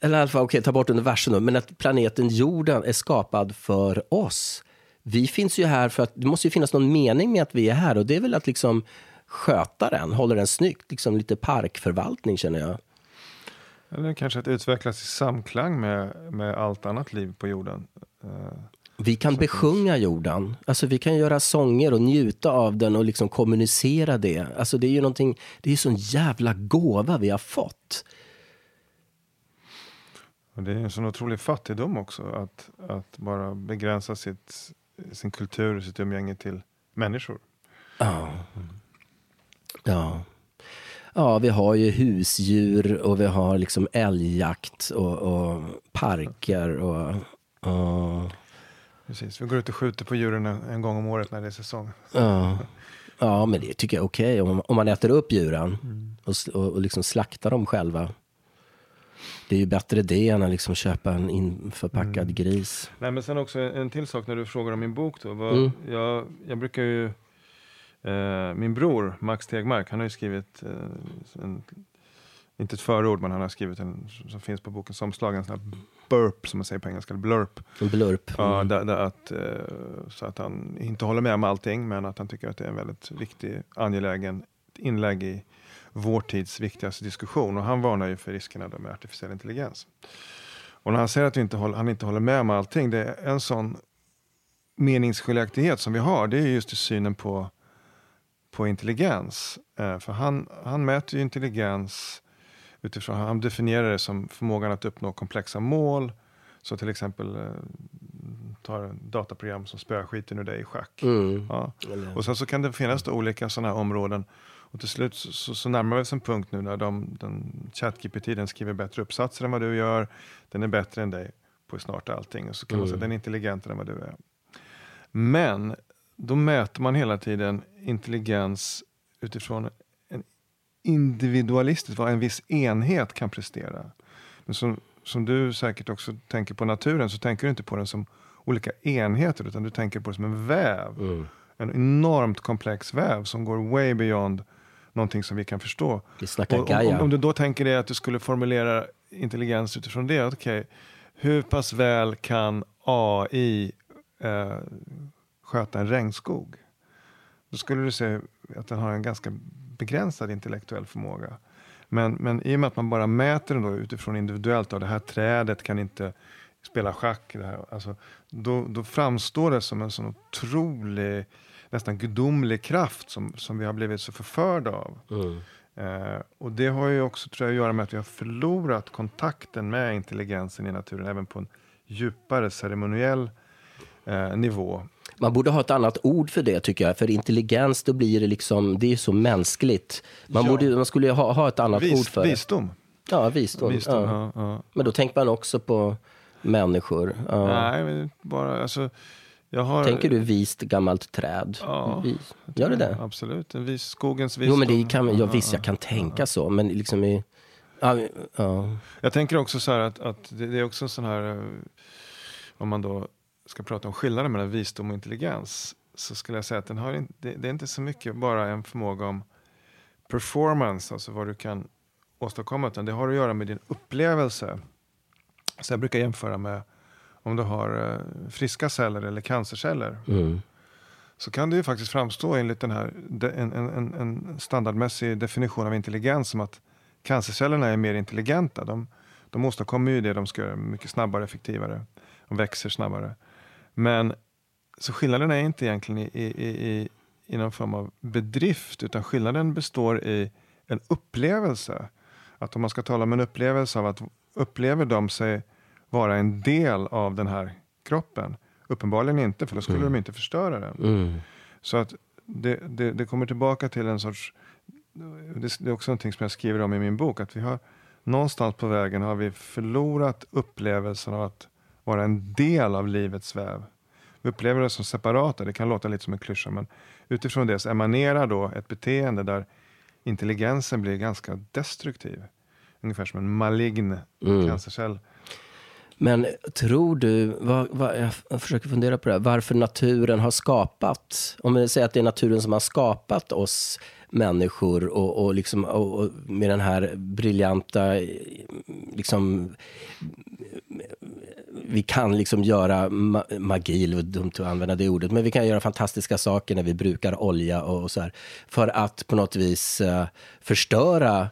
Speaker 1: eller i alla fall, okej, okay, ta bort universum nu, men att planeten jorden är skapad för oss. Vi finns ju här för att det måste ju finnas någon mening med att vi är här och det är väl att liksom sköta den, hålla den snyggt, liksom lite parkförvaltning känner jag.
Speaker 2: Eller kanske att utvecklas i samklang med, med allt annat liv på jorden.
Speaker 1: Eh, vi kan besjunga jorden. Alltså vi kan göra sånger och njuta av den och liksom kommunicera det. Alltså det är ju någonting, det är ju sån jävla gåva vi har fått.
Speaker 2: Och det är en sån otrolig fattigdom också att, att bara begränsa sitt, sin kultur och sitt umgänge till människor.
Speaker 1: Ja. Ja. Ja, vi har ju husdjur och vi har liksom älgjakt och, och parker och, och...
Speaker 2: Precis, vi går ut och skjuter på djuren en gång om året när det är säsong.
Speaker 1: Ja, ja men det tycker jag är okej okay. om, om man äter upp djuren mm. och, och, och liksom slaktar dem själva. Det är ju bättre det än att liksom köpa en införpackad mm. gris.
Speaker 2: Nej, men sen också en till sak när du frågar om min bok. Då, var, mm. jag, jag brukar ju... Eh, min bror Max Tegmark, han har ju skrivit eh, en, inte ett förord, men han har skrivit en som finns på bokens omslag, en sån burp som man säger på engelska, blurp.
Speaker 1: Blurp.
Speaker 2: Ja, mm. där, där att, eh, så att han inte håller med om allting, men att han tycker att det är en väldigt viktig, angelägen inlägg i vår tids viktigaste diskussion. Och han varnar ju för riskerna med artificiell intelligens. Och när han säger att inte håller, han inte håller med om allting, det är en sån meningsskiljaktighet som vi har, det är just i synen på, på intelligens. Eh, för han, han mäter ju intelligens utifrån, han definierar det som förmågan att uppnå komplexa mål. Så till exempel, eh, tar en dataprogram som spöar skiten ur dig i schack.
Speaker 1: Mm.
Speaker 2: Ja. Och sen så kan det finnas då olika sådana här områden. Och till slut så, så, så närmar vi oss en punkt nu när de, den ChatGPT den skriver bättre uppsatser än vad du gör. Den är bättre än dig på snart allting. Och så kan man säga att den är intelligentare än vad du är. Men då mäter man hela tiden intelligens utifrån individualistiskt, vad en viss enhet kan prestera. Men som, som du säkert också tänker på naturen så tänker du inte på den som olika enheter utan du tänker på det som en väv.
Speaker 1: Mm.
Speaker 2: En enormt komplex väv som går way beyond någonting som vi kan förstå.
Speaker 1: Vi snackar
Speaker 2: Och om,
Speaker 1: Gaia.
Speaker 2: om, om du då tänker dig att du skulle formulera intelligens utifrån det, okej, hur pass väl kan AI eh, sköta en regnskog? Då skulle du se att den har en ganska begränsad intellektuell förmåga. Men, men i och med att man bara mäter den då utifrån individuellt, och det här trädet kan inte spela schack, det här, alltså, då, då framstår det som en sån otrolig, nästan gudomlig kraft som, som vi har blivit så förförda av.
Speaker 1: Mm.
Speaker 2: Eh, och det har ju också tror jag, att göra med att vi har förlorat kontakten med intelligensen i naturen, även på en djupare ceremoniell eh, nivå.
Speaker 1: Man borde ha ett annat ord för det tycker jag. För intelligens, då blir det liksom, det är så mänskligt. Man,
Speaker 2: Ja.
Speaker 1: borde, man skulle ha, ha ett annat ord
Speaker 2: Vis,
Speaker 1: för det.
Speaker 2: visdom.
Speaker 1: Ja, visdom.
Speaker 2: visdom
Speaker 1: ja.
Speaker 2: ja.
Speaker 1: Men då tänker man också på människor.
Speaker 2: Nej, men bara, alltså, jag har,
Speaker 1: Tänker du vist gammalt träd?
Speaker 2: Ja,
Speaker 1: Vis. Gör det det?
Speaker 2: Absolut, en vis, skogens visdom.
Speaker 1: Jo, men det kan, ja, visst, jag
Speaker 2: ja,
Speaker 1: kan tänka så. Men liksom i... Ja, ja.
Speaker 2: Jag tänker också så här att, att det, det är också en sån här, eh, om man då ska prata om skillnaden mellan visdom och intelligens, så skulle jag säga att den har det, det är inte så mycket bara en förmåga om performance, alltså vad du kan åstadkomma, utan det har att göra med din upplevelse. Så jag brukar jämföra med om du har eh, friska celler eller cancerceller.
Speaker 1: Mm.
Speaker 2: så kan det ju faktiskt framstå enligt den här, en, en, en- standardmässig definition av intelligens som att cancercellerna är mer intelligenta. De, de åstadkommer ju det de ska göra mycket snabbare effektivare. De växer snabbare. Men så skillnaden är inte egentligen i, i, i, i, någon form av bedrift utan skillnaden består i en upplevelse. Att om man ska tala om en upplevelse av att upplever de sig vara en del av den här kroppen? Uppenbarligen inte, för då skulle de inte förstöra den.
Speaker 1: Mm.
Speaker 2: Så att det, det, det kommer tillbaka till en sorts, det, det är också någonting som jag skriver om i min bok, att vi har någonstans på vägen har vi förlorat upplevelsen av att vara en del av livets väv. Vi upplever det som separata, det kan låta lite som en klyscha, men utifrån det så emanerar då ett beteende där intelligensen blir ganska destruktiv. Ungefär som en malign
Speaker 1: Mm.
Speaker 2: cancercell.
Speaker 1: Men tror du, vad, vad, jag försöker fundera på det här, varför naturen har skapat, om vi säger att det är naturen som har skapat oss människor och, och, liksom, och, och med den här briljanta, liksom, vi kan liksom göra ma magi, eller dumt att använda det ordet, men vi kan göra fantastiska saker när vi brukar olja och, och så här, för att på något vis eh, förstöra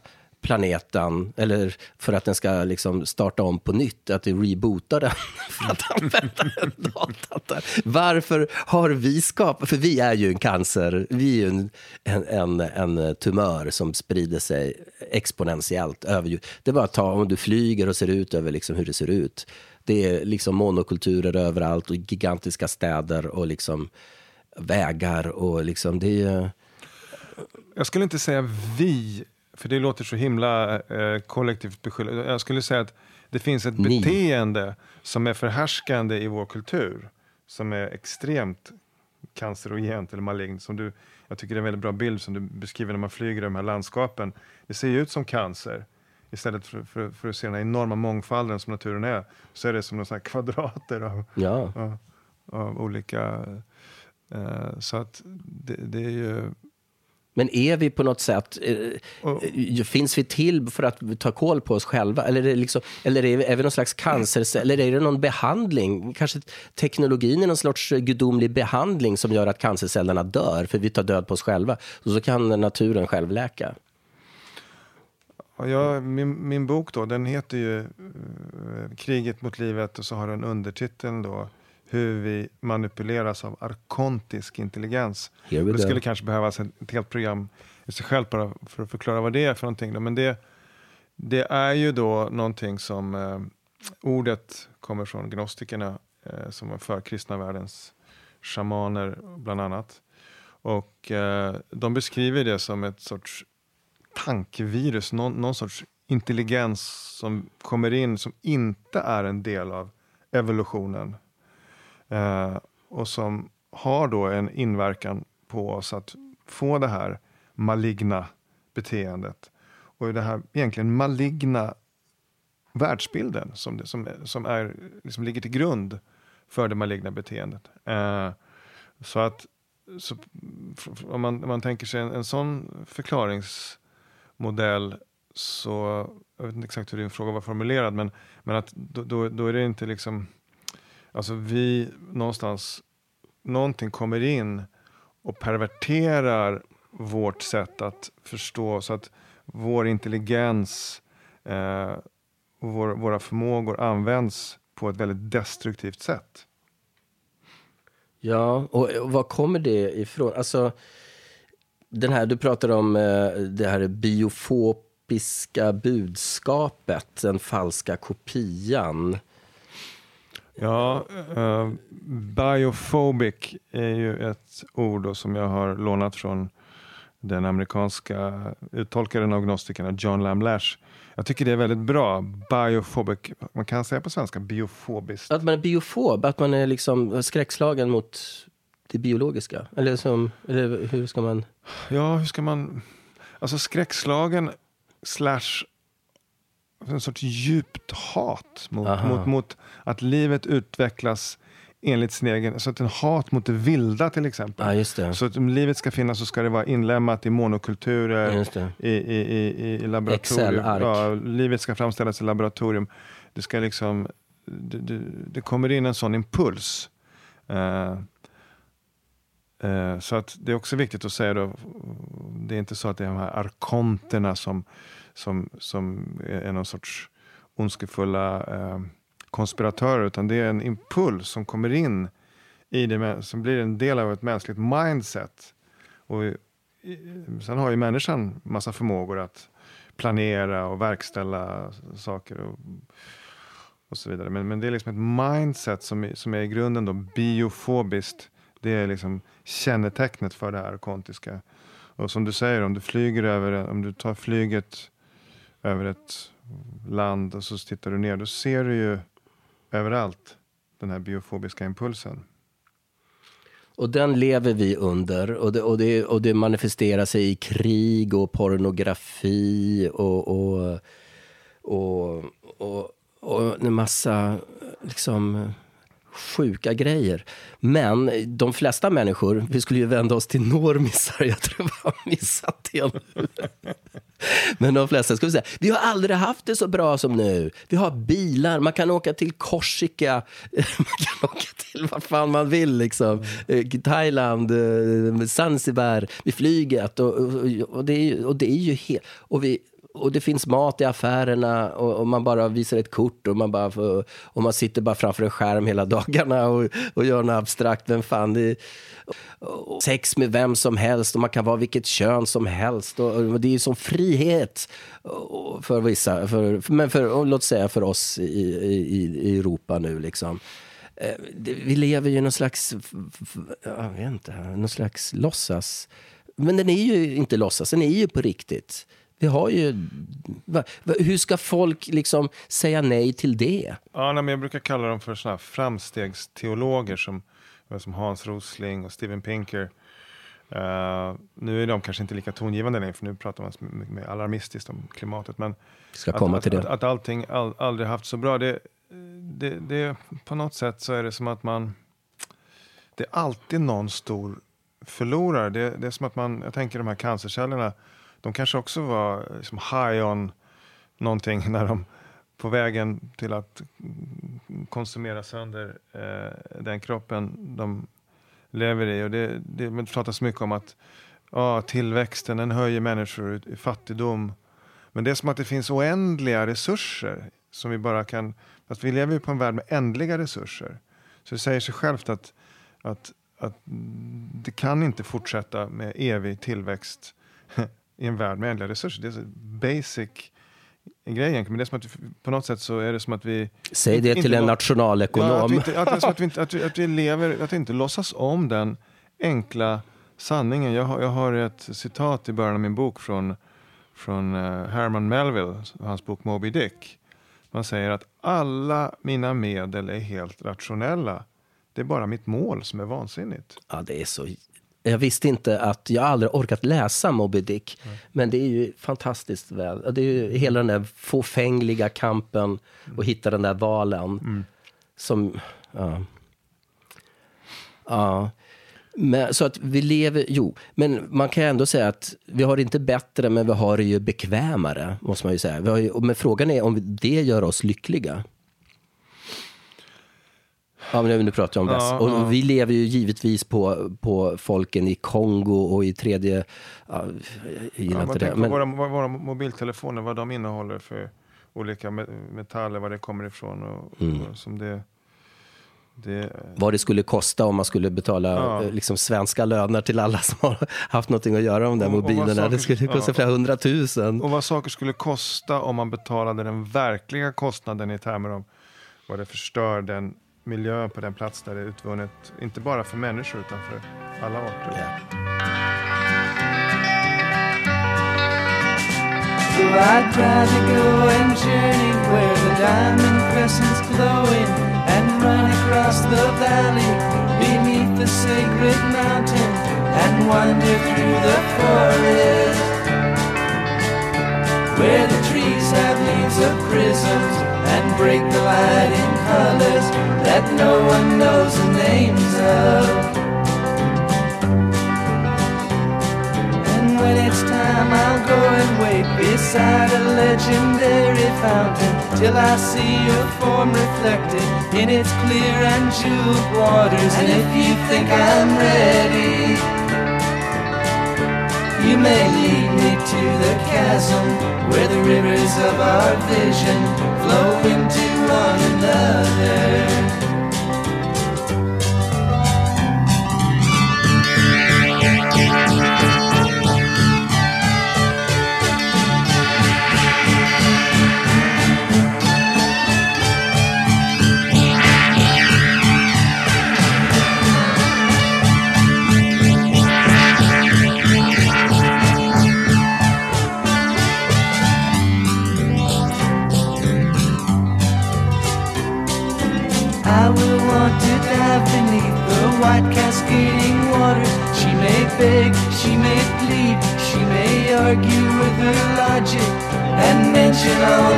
Speaker 1: planeten, eller för att den ska liksom starta om på nytt, att vi rebootar den för att använda en datan. Varför har vi skapat, för vi är ju en cancer, vi är ju en, en, en, en tumör som sprider sig exponentiellt över Det är bara att ta, om du flyger och ser ut över liksom hur det ser ut. Det är liksom monokulturer överallt och gigantiska städer och liksom vägar och liksom det är
Speaker 2: Jag skulle inte säga vi, för det låter så himla eh, kollektivt beskyllande. Jag skulle säga att det finns ett
Speaker 1: Ni.
Speaker 2: beteende som är förhärskande i vår kultur. Som är extremt cancerogent eller malignt. Som du, jag tycker det är en väldigt bra bild som du beskriver när man flyger i de här landskapen. Det ser ju ut som cancer. Istället för, för, för att se den enorma mångfalden som naturen är, så är det som några kvadrater av,
Speaker 1: ja.
Speaker 2: av, av olika... Eh, så att det, det är ju...
Speaker 1: Men är vi på något sätt, eh,
Speaker 2: Och-
Speaker 1: eh, finns vi till för att ta koll på oss själva? Eller är, det liksom, eller är, är vi någon slags cancer, eller är det någon behandling? Kanske teknologin är någon sorts gudomlig behandling som gör att cancercellerna dör, för vi tar död på oss själva. Och så kan naturen själv läka.
Speaker 2: Ja, jag, min, min bok då, den heter ju eh, Kriget mot livet och så har den undertiteln då Hur vi manipuleras av arkontisk intelligens. Det skulle kanske behövas ett, helt program i sig själv bara för att förklara vad det är för någonting. Då. Men det, det är ju då någonting som eh, ordet kommer från gnostikerna eh, som var för kristna världens shamaner bland annat. Och eh, de beskriver det som ett sorts tankevirus, någon, någon sorts intelligens som kommer in som inte är en del av evolutionen. Eh, och som har då en inverkan på oss att få det här maligna beteendet. Och det här egentligen maligna världsbilden som, det, som, som är, liksom ligger till grund för det maligna beteendet. Eh, så att så, om, man, om man tänker sig en, en sån modell så, jag vet inte exakt hur din fråga var formulerad, men, men att då, då, då är det inte liksom, alltså vi någonstans, någonting kommer in och perverterar vårt sätt att förstå så att vår intelligens eh, och vår, våra förmågor används på ett väldigt destruktivt sätt.
Speaker 1: Ja, och, och var kommer det ifrån? Alltså, den här, du pratar om eh, det här biofobiska budskapet, den falska kopian.
Speaker 2: Ja, uh, biophobic är ju ett ord som jag har lånat från den amerikanska uttolkaren av gnostikerna John Lamlash. Jag tycker det är väldigt bra. Biophobic, man kan säga på svenska biofobiskt.
Speaker 1: Att man är biofob, att man är liksom skräckslagen mot det biologiska? Eller, som, eller hur ska man?
Speaker 2: Ja, hur ska man... Alltså skräckslagen slash en sorts djupt hat mot, mot, mot att livet utvecklas enligt sin egen, så att en hat mot det vilda till exempel.
Speaker 1: Ja,
Speaker 2: så att om livet ska finnas så ska det vara inlämnat i monokulturer, i, i, i, i laboratorium. Ja, livet ska framställas i laboratorium. Det, ska liksom, det, det, det kommer in en sån impuls. Uh, Eh, så att det är också viktigt att säga då, det är inte så att det är de här arkonterna som, som, som är någon sorts ondskefulla eh, konspiratörer utan det är en impuls som kommer in i det, som blir en del av ett mänskligt mindset. Och sen har ju människan massa förmågor att planera och verkställa saker och, och så vidare. Men, men det är liksom ett mindset som, som är i grunden då biofobiskt. Det är liksom kännetecknet för det här kontiska. Och som du säger, om du flyger över, om du tar flyget över ett land och så tittar du ner, då ser du ju överallt, den här biofobiska impulsen.
Speaker 1: Och den lever vi under och det, och det, och det manifesterar sig i krig och pornografi och, och, och, och, och en massa liksom sjuka grejer. Men de flesta människor, vi skulle ju vända oss till normisar, jag tror jag har missat det nu. Men de flesta skulle säga, vi har aldrig haft det så bra som nu. Vi har bilar, man kan åka till Korsika, man kan åka till vad fan man vill liksom. Eh, Thailand, eh, Zanzibar, med flyget och, och, och, det är, och det är ju helt... Och vi, och det finns mat i affärerna och, och, man bara visar ett kort och man, bara får, och man sitter bara framför en skärm hela dagarna och, och gör något abstrakt. Vem fan, det är, sex med vem som helst och man kan vara vilket kön som helst. Och, och det är ju som frihet för vissa, för, men för, låt säga för oss i, i, i Europa nu liksom. Eh, vi lever ju i någon slags, jag vet inte, någon slags låtsas... Men den är ju inte låtsas, den är ju på riktigt. Vi har ju... Va, va, hur ska folk liksom säga nej till det?
Speaker 2: Ja, nej, men jag brukar kalla dem för såna framstegsteologer som, som Hans Rosling och Steven Pinker. Uh, nu är de kanske inte lika tongivande längre, för nu pratar man mer alarmistiskt om klimatet. Men
Speaker 1: ska komma
Speaker 2: att,
Speaker 1: till
Speaker 2: att,
Speaker 1: det.
Speaker 2: Att, att allting all, aldrig haft så bra, det, det, det, på något sätt så är det som att man... Det är alltid någon stor förlorare. Det, det är som att man, jag tänker de här cancercellerna, de kanske också var liksom high on någonting när de på vägen till att konsumera sönder eh, den kroppen de lever i. Och det, det pratas mycket om att ja, tillväxten den höjer människor i fattigdom. Men det är som att det finns oändliga resurser som vi bara kan... Att vi lever ju på en värld med ändliga resurser. Så det säger sig självt att, att, att det kan inte fortsätta med evig tillväxt i en värld med ändliga resurser. Det är basic grej egentligen. Men det är som att vi, på något sätt så är det som att vi...
Speaker 1: Säg det till en
Speaker 2: lo-
Speaker 1: nationalekonom.
Speaker 2: Ja, att, vi inte, att, det är som att, vi inte, att, vi, att vi lever, att vi inte låtsas om den enkla sanningen. Jag har, jag har ett citat i början av min bok från, från eh, Herman Melville, hans bok Moby Dick. Man säger att alla mina medel är helt rationella. Det är bara mitt mål som är vansinnigt.
Speaker 1: Ja, det är så... Jag visste inte att... Jag aldrig orkat läsa Moby Dick. Men det är ju fantastiskt väl. Det är ju hela den där fåfängliga kampen och hitta den där valen. Som... Ja. ja. Men, så att vi lever... Jo, men man kan ju ändå säga att vi har det inte bättre, men vi har det ju bekvämare. Måste man ju säga. Ju, men frågan är om det gör oss lyckliga. Ja, men nu pratar jag om väst.
Speaker 2: Ja,
Speaker 1: och
Speaker 2: ja.
Speaker 1: vi lever ju givetvis på, på folken i Kongo och i tredje... Ja, jag gillar inte det. Men,
Speaker 2: våra, våra mobiltelefoner, vad de innehåller för olika me- metaller, var det kommer ifrån. Och,
Speaker 1: Mm.
Speaker 2: och som det, det,
Speaker 1: vad det skulle kosta om man skulle betala
Speaker 2: Ja.
Speaker 1: eh, liksom, svenska löner till alla som har haft någonting att göra de där mobilerna.
Speaker 2: saker-
Speaker 1: det skulle kosta
Speaker 2: ja.
Speaker 1: flera hundratusen.
Speaker 2: och vad saker skulle kosta om man betalade den verkliga kostnaden i termer av vad det förstör den miljön på den plats där det är utvunnet. Inte bara för människor utan för alla arter.
Speaker 1: Ja.
Speaker 4: So I'd rather go and journey where the diamond crescent's glowing and run across the valley beneath the sacred mountain and wander through the forest where the trees have leaves of prisms and break the light in colors that no one knows the names of. And when it's time, I'll go and wait beside a legendary fountain till I see your form reflected in its clear and jeweled waters. And if you think I'm ready, you may lead me to the chasm where the rivers of our vision flow into one another.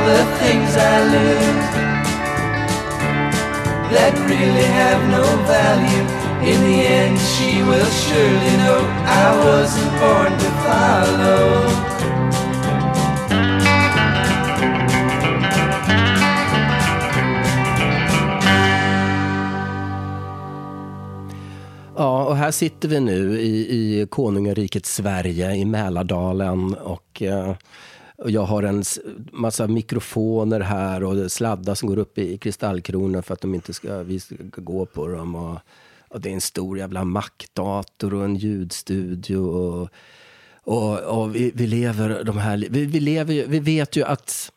Speaker 4: The things I lose that really have no value. In the end, she will surely know I wasn't born to follow.
Speaker 1: Ja, och här sitter vi nu i, i konungariket Sverige, i Mälardalen. Och, eh, och jag har en massa mikrofoner här och sladdar som går upp i kristallkronan för att de inte ska, vi ska gå på dem. Och, och det är en stor jävla Mac-dator och en ljudstudio. Och, och, och vi, vi lever de här... Vi, vi, lever ju, vi vet ju att...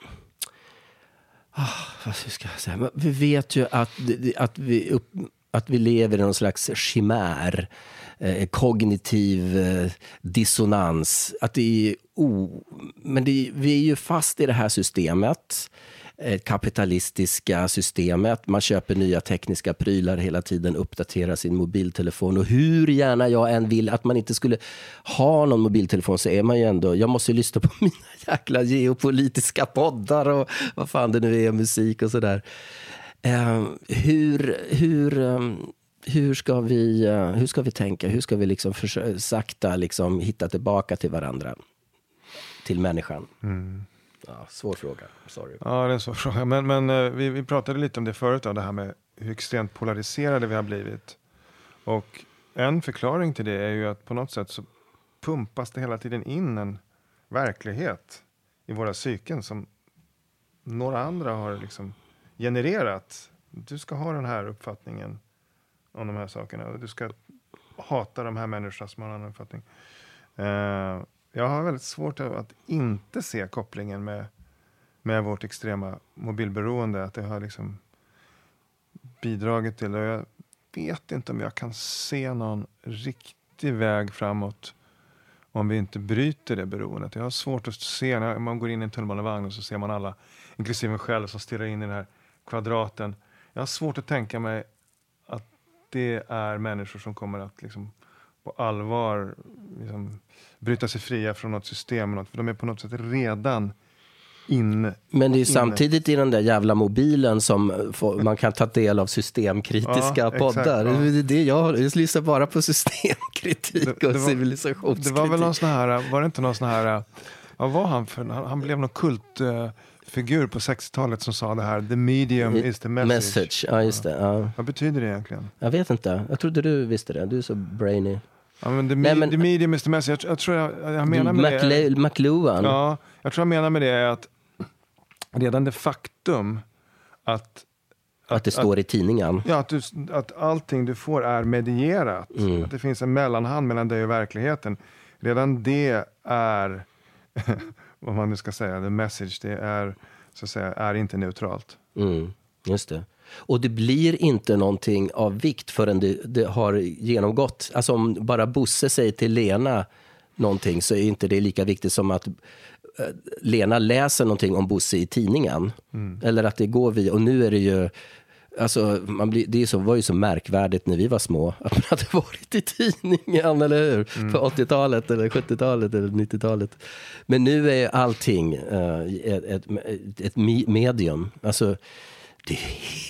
Speaker 1: Oh, vad ska jag säga? Vi vet ju att, att, vi, upp, att vi lever i någon slags chimär. Eh, eh, kognitiv eh, dissonans. Att det är o, men det, vi är ju fast i det här systemet. Eh, kapitalistiska systemet. Man köper nya tekniska prylar hela tiden, uppdaterar sin mobiltelefon. Och hur gärna jag än vill att man inte skulle ha någon mobiltelefon så är man ju ändå... Jag måste ju lyssna på mina jäkla geopolitiska poddar och vad fan det nu är, musik och sådär. Eh, hur, hur, um, hur, ska vi, eh, hur ska vi tänka? Hur ska vi liksom försöka, sakta liksom hitta tillbaka till varandra? Till människan? Ja, svår fråga. Sorry.
Speaker 2: Ja, det är en svår fråga. Men, men eh, vi, vi pratade lite om det förut, då, det här med hur extremt polariserade vi har blivit. Och en förklaring till det är ju att på något sätt så pumpas det hela tiden in en verklighet i våra psyken som några andra har liksom genererat. Du ska ha den här uppfattningen om de här sakerna. och Du ska hata de här människorna som har en annan uppfattning. Eh, jag har väldigt svårt att inte se kopplingen med med vårt extrema mobilberoende. Att det har liksom bidragit till, och jag vet inte om jag kan se någon riktig väg framåt om vi inte bryter det beroendet. Jag har svårt att se, när man går in i en tunnelbanevagn och så ser man alla, inklusive mig själv, som stirrar in i den här kvadraten. Jag har svårt att tänka mig det är människor som kommer att liksom på allvar liksom, bryta sig fria från något system. För de är på något sätt redan in,
Speaker 1: Men det är
Speaker 2: inne.
Speaker 1: samtidigt i den där jävla mobilen som får, man kan ta del av systemkritiska
Speaker 2: Ja, exakt,
Speaker 1: poddar.
Speaker 2: ja.
Speaker 1: Det det jag, jag lyssnar bara på systemkritik
Speaker 2: Det- det
Speaker 1: och
Speaker 2: var-
Speaker 1: civilisationskritik.
Speaker 2: Det var väl någon sån här, var det inte någon sån här, vad var han för, han, han blev någon kultfigur på 60-talet som sa det här, the medium is the message.
Speaker 1: Message, ja just det. Ja.
Speaker 2: Vad betyder det egentligen?
Speaker 1: Jag vet inte. Jag trodde du visste det. Du är så brainy.
Speaker 2: Ja, men the,
Speaker 1: Nej,
Speaker 2: me-
Speaker 1: men-
Speaker 2: the medium is the message. Jag, jag tror jag, jag menar med det.
Speaker 1: McLe- McLuhan.
Speaker 2: Ja, jag tror jag menar med det är att redan det faktum att
Speaker 1: att det står i tidningen.
Speaker 2: Ja, att, du, att allting du får är medierat.
Speaker 1: Mm.
Speaker 2: Att det finns en mellanhand mellan dig och verkligheten. Redan det är, vad man nu ska säga, the message. Det är, så att säga, är inte neutralt.
Speaker 1: Mm, just det. Och det blir inte någonting av vikt förrän det, det har genomgått. Alltså om bara Bosse säger till Lena någonting så är inte det lika viktigt som att eh, Lena läser någonting om Bosse i tidningen. Eller att det går via, och nu är det ju Alltså, man blir, det så, var ju så märkvärdigt när vi var små att man hade varit i tidningen, eller hur? På 80-talet, eller 70-talet, eller 90-talet. Men nu är allting eh, ett, ett, ett me- medium. Alltså, det är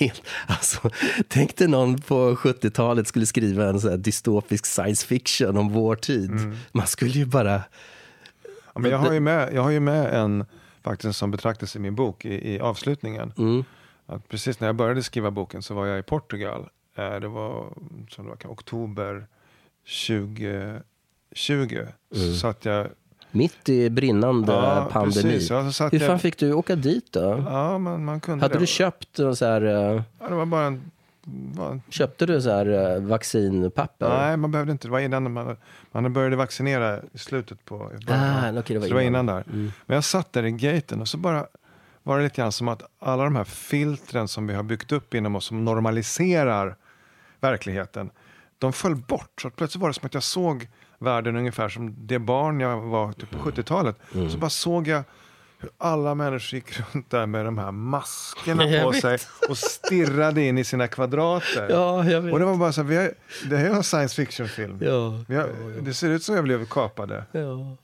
Speaker 1: helt... Alltså, tänk dig någon på 70-talet skulle skriva en så dystopisk science fiction om vår tid. Man skulle ju bara...
Speaker 2: Ja, men jag, har ju med, jag har ju med en faktiskt som betraktas i min bok i, i avslutningen.
Speaker 1: Mm,
Speaker 2: Att precis när jag började skriva boken så var jag i Portugal. Eh, Det var, som det var oktober 2020. Så att jag,
Speaker 1: mitt i brinnande
Speaker 2: Ja,
Speaker 1: pandemi.
Speaker 2: precis. Ja,
Speaker 1: Hur
Speaker 2: jag-
Speaker 1: fan fick du åka dit då?
Speaker 2: ja, man, man kunde
Speaker 1: Hade
Speaker 2: det.
Speaker 1: du köpt någon så här, eh,
Speaker 2: Ja, det var bara en, var,
Speaker 1: köpte du så här eh, vaccinpapper?
Speaker 2: Nej, man behövde inte. Det var innan man, man började vaccinera i slutet på...
Speaker 1: Ah, okej, det var
Speaker 2: så det var
Speaker 1: innan.
Speaker 2: innan där. Men jag satt där i gaten och så bara var det lite grann som att alla de här filtren som vi har byggt upp inom oss som normaliserar verkligheten, de föll bort. Så plötsligt var det som att jag såg världen ungefär som det barn jag var typ på 70-talet. Så bara såg jag hur alla människor gick runt där med de här maskerna
Speaker 1: Jag
Speaker 2: på
Speaker 1: vet.
Speaker 2: sig och stirrade in i sina kvadrater.
Speaker 1: Ja, jag vet.
Speaker 2: Och det var bara så här, vi har, det här är en science fiction-film.
Speaker 1: Ja,
Speaker 2: har, det ser ut som jag blev kapade.
Speaker 1: ja.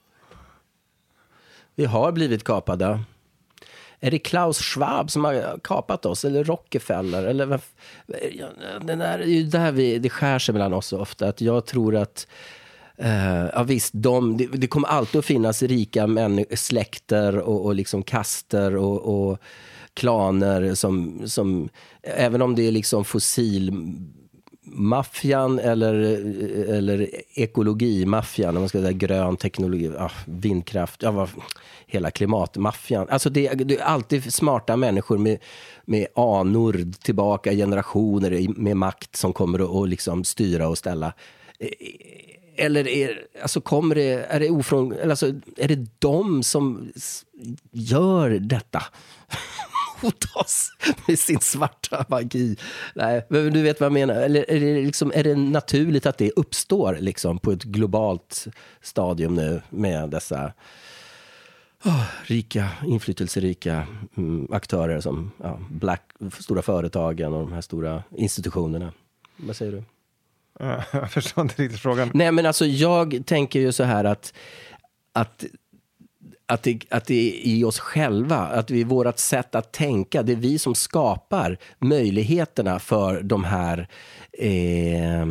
Speaker 1: Vi har blivit kapade. Är det Klaus Schwab som har kapat oss? Eller Rockefeller? Eller det, är ju där vi, det skär sig mellan oss så ofta. Att jag tror att Uh, ja, visst, de, det, det kommer alltid att finnas rika män, släkter och, och liksom kaster och, och klaner som, som, även om det är liksom fossil maffian eller, eller ekologimaffian, om man ska säga grön teknologi, ah, vindkraft, ah, vad, hela klimatmaffian. Alltså det, det är alltid smarta människor med, med anor tillbaka, generationer med makt som kommer att och liksom styra och ställa. E, e, eller är, alltså kommer det, är, det ofrån, alltså, är det de som gör detta? Mot oss med sin svarta magi. Nej, men du vet vad jag menar. Eller är det, liksom, är det naturligt att det uppstår liksom, på ett globalt stadium nu med dessa åh, rika, inflytelserika mm, aktörer som ja, Black, stora företagen och de här stora institutionerna? Vad säger du?
Speaker 2: Jag förstår inte riktigt frågan.
Speaker 1: Nej, men alltså jag tänker ju så här att, att att det, att det är i oss själva, att det är vårt sätt att tänka, det är vi som skapar möjligheterna för de här eh,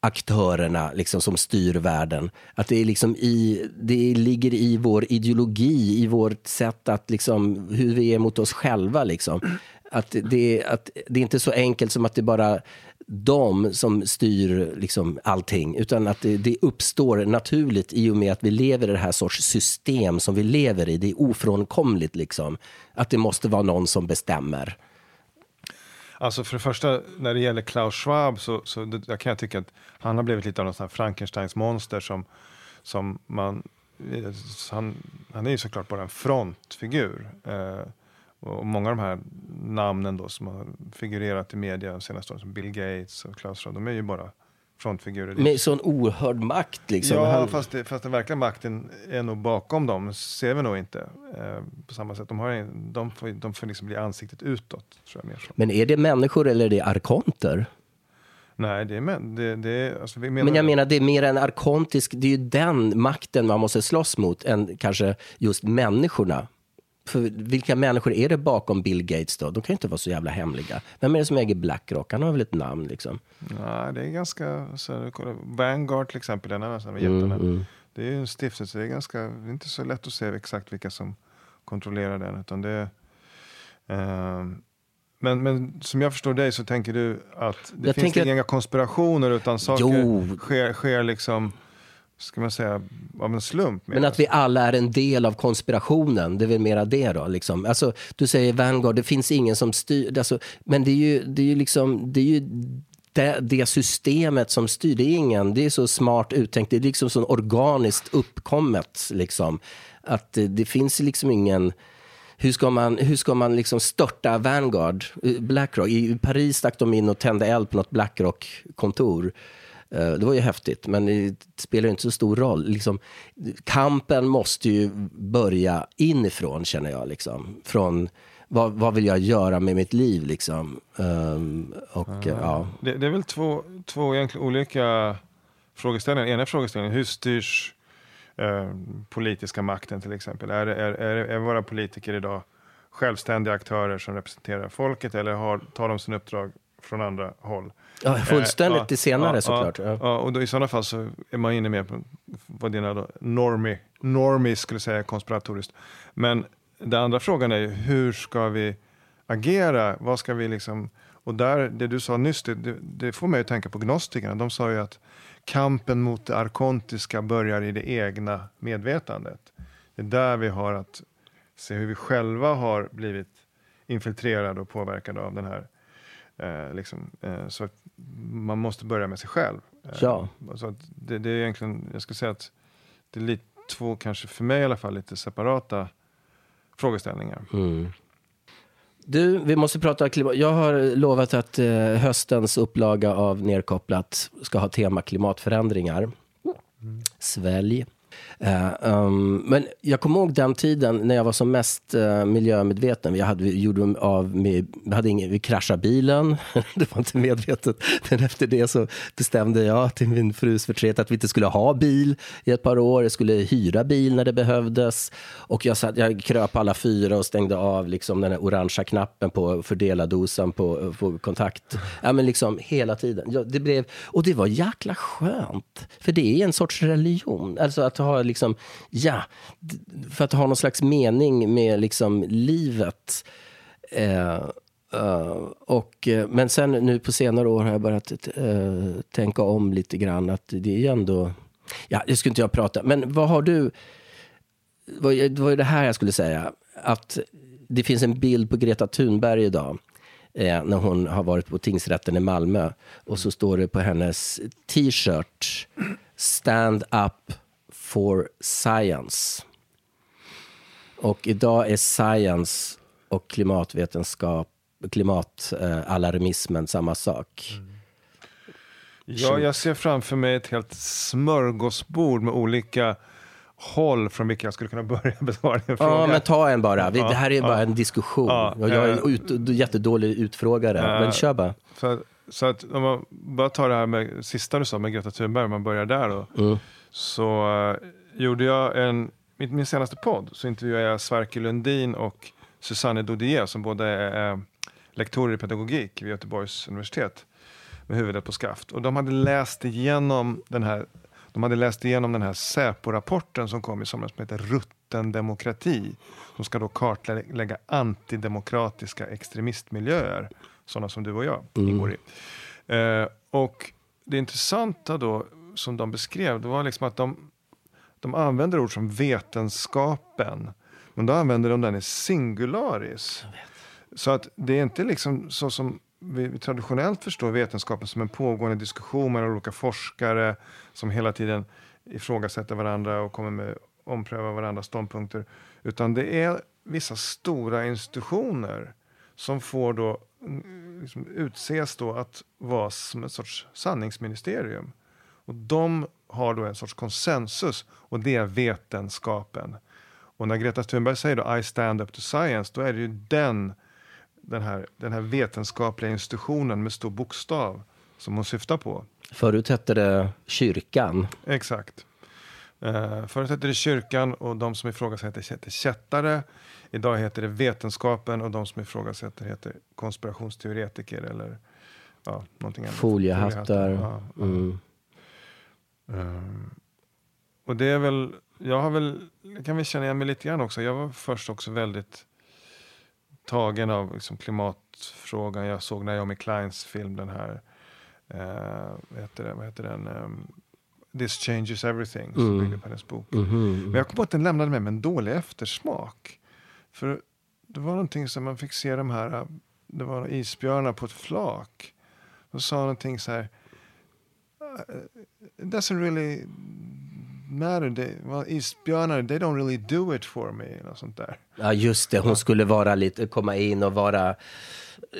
Speaker 1: aktörerna liksom, som styr världen. Att det, är liksom i, det ligger i vår ideologi, i vårt sätt att, liksom, hur vi är mot oss själva. Liksom. Att det, att det är inte så enkelt som att det bara de som styr liksom allting, utan att det, det uppstår naturligt i och med att vi lever i det här sorts system som vi lever i. Det är ofrånkomligt liksom, att det måste vara någon som bestämmer.
Speaker 2: Alltså för det första, när det gäller Klaus Schwab så, så det, kan jag tycka att han har blivit lite av något Frankensteins monster som, som man... Eh, han, han är ju såklart bara en frontfigur. Eh, och många av de här namnen då som har figurerat i media de senaste åren, som Bill Gates och Klaus Schwab, de är ju bara frontfigurer.
Speaker 1: Med sån oerhörd makt liksom.
Speaker 2: Ja,
Speaker 1: Han-
Speaker 2: fast, det, fast den verkliga makten är nog bakom dem, ser vi nog inte eh, på samma sätt. De, har, de, får, de får liksom bli ansiktet utåt, tror jag mer så.
Speaker 1: Men är det människor eller är det arkonter?
Speaker 2: Nej, det är män. Det, det alltså, menar,
Speaker 1: Men jag menar, det är mer en arkontisk, det är ju den makten man måste slåss mot än kanske just människorna. För vilka människor är det bakom Bill Gates då? De kan ju inte vara så jävla hemliga. Vem är det som äger Blackrock? Han har väl ett namn liksom?
Speaker 2: Nej, det är ganska... Så, kolla, Vanguard till exempel, den här som
Speaker 1: Mm,
Speaker 2: jättarna. Det är ju en stiftelse. Det är, ganska, det är inte så lätt att se exakt vilka som kontrollerar den. Utan det, ehm, men, men som jag förstår dig så tänker du att det
Speaker 1: Jag
Speaker 2: finns inga konspirationer utan saker
Speaker 1: Jo.
Speaker 2: sker, sker liksom, ska man säga, av en slump.
Speaker 1: Men att vi alla är en del av konspirationen, det är väl mera det då? Liksom. Alltså, du säger Vanguard, det finns ingen som styr. Alltså, men det är ju, det är ju, liksom, det, är ju det, det systemet som styr. Det är, ingen, det är så smart uttänkt, det är liksom så organiskt uppkommet. Liksom. Att det, det finns liksom ingen... Hur ska man, hur ska man liksom störta Vanguard, Blackrock? I Paris stack de in och tände eld på något Blackrock-kontor. Eh, Det var ju häftigt, men det spelar inte så stor roll. Liksom, kampen måste ju börja inifrån, känner jag. Liksom. Från vad, vad vill jag göra med mitt liv? Liksom. Ehm, och, eh, ja.
Speaker 2: Det, det är väl två, två egentligen olika frågeställningar. Ena frågeställningen, hur styrs eh, politiska makten till exempel? Är, är, är, är våra politiker idag självständiga aktörer som representerar folket eller har, tar de sin uppdrag från andra håll?
Speaker 1: Ja, fullständigt
Speaker 2: Eh,
Speaker 1: det senare
Speaker 2: ja,
Speaker 1: såklart.
Speaker 2: Ja,
Speaker 1: Ja.
Speaker 2: och då, i sådana fall så är man inne mer på vad dina då, normie, skulle säga konspiratoriskt. Men den andra frågan är ju hur ska vi agera? Vad ska vi liksom... Och där, det du sa nyss, det, det, det får mig att tänka på gnostikerna. De sa ju att kampen mot det arkontiska börjar i det egna medvetandet. Det är där vi har att se hur vi själva har blivit infiltrerade och påverkade av den här Eh, liksom, eh, så att man måste börja med sig själv. Eh,
Speaker 1: Ja.
Speaker 2: Så att det, det är egentligen, jag skulle säga att det är lite, två, kanske för mig i alla fall, lite separata frågeställningar.
Speaker 1: Mm. Du, vi måste prata klimat. Jag har lovat att eh, höstens upplaga av Nerkopplat ska ha tema klimatförändringar. Svälj. Eh, um, men jag kommer ihåg den tiden när jag var som mest uh, miljömedveten. Vi, hade, vi, gjorde av med, vi, hade ingen, vi kraschade bilen, det var inte medvetet. Men efter det så bestämde jag till min frus förtret att vi inte skulle ha bil i ett par år. Jag skulle hyra bil när det behövdes. Och jag, satt, jag kröp alla fyra och stängde av liksom den orangea knappen på fördelardosan på, eh, på kontakt. Ja, men liksom hela tiden. Ja, det blev, och det var jäkla skönt. För det är en sorts religion. Alltså att ha liksom, ja, för att ha någon slags mening med liksom livet. Eh, eh, och, eh, men sen nu på senare år har jag börjat eh, tänka om lite grann. Att det är ju ändå... Ja, det skulle inte jag prata. Men vad har du... vad- Det var ju det här jag skulle säga. Att det finns en bild på Greta Thunberg idag. Eh, när hon har varit på tingsrätten i Malmö. Och så står det på hennes t-shirt. Stand up for science. Och idag är science och klimatvetenskap, klimatalarmismen samma sak.
Speaker 2: Ja, jag ser framför mig ett helt smörgåsbord med olika håll från vilka jag skulle kunna börja besvara din fråga.
Speaker 1: Ja, men ta en bara. Det här är bara
Speaker 2: ja.
Speaker 1: en diskussion.
Speaker 2: Ja,
Speaker 1: jag är en
Speaker 2: eh,
Speaker 1: ut, jättedålig utfrågare. men kör bara.
Speaker 2: Så, att- så att om man bara tar det här med sista du sa med Greta Thunberg, om man börjar där då.
Speaker 1: Mm.
Speaker 2: Så eh, gjorde jag en, min, min senaste podd, så intervjuade jag Sverker Lundin och Susanne Dodier som båda är eh, lektorer i pedagogik vid Göteborgs universitet med huvudet på skaft. Och de hade läst igenom den här de hade läst igenom den här Säpo-rapporten som kom i somras som heter Rutten demokrati. Som ska då kartlägga antidemokratiska extremistmiljöer. Sådana som du och jag ingår i. Eh, och det intressanta då som de beskrev, det var liksom att de, de använder ord som vetenskapen. Men då använder de den i singularis. Så att det är inte liksom så som vi traditionellt förstår vetenskapen som en pågående diskussion mellan olika forskare som hela tiden ifrågasätter varandra och kommer med ompröva varandras ståndpunkter. Utan det är vissa stora institutioner som får då mm, liksom utses då att vara som ett sorts sanningsministerium. Och de har då en sorts konsensus och det är vetenskapen. Och när Greta Thunberg säger då I stand up to science, då är det ju den, den, här, den här vetenskapliga institutionen med stor bokstav som hon syftar på.
Speaker 1: Förut hette det kyrkan.
Speaker 2: Exakt. Uh, förut hette det kyrkan och de som ifrågasätter heter kättare. Idag heter det vetenskapen och de som ifrågasätter heter konspirationsteoretiker eller ja, någonting annat.
Speaker 1: Foliehattar.
Speaker 2: Ja, ja.
Speaker 1: Mm.
Speaker 2: Um, och det är väl, jag har väl, kan vi känna igen mig lite grann också. Jag var först också väldigt tagen av liksom klimatfrågan. Jag såg Naomi Kleins film, den här, uh, vad, heter det, vad heter den? Um, This changes everything, som
Speaker 1: Mm.
Speaker 2: bygger på hennes bok.
Speaker 1: Mhm.
Speaker 2: Men jag kom på att den lämnade med mig en dålig eftersmak. För det var någonting som man fick se de här, äh, det var isbjörnar på ett flak. Och sa någonting så här. "Uh, It doesn't really matter. They, well, isbjörnar, they don't really do it for me. Eller sånt där.
Speaker 1: Ja, just det. Hon skulle vara lite, komma in och vara...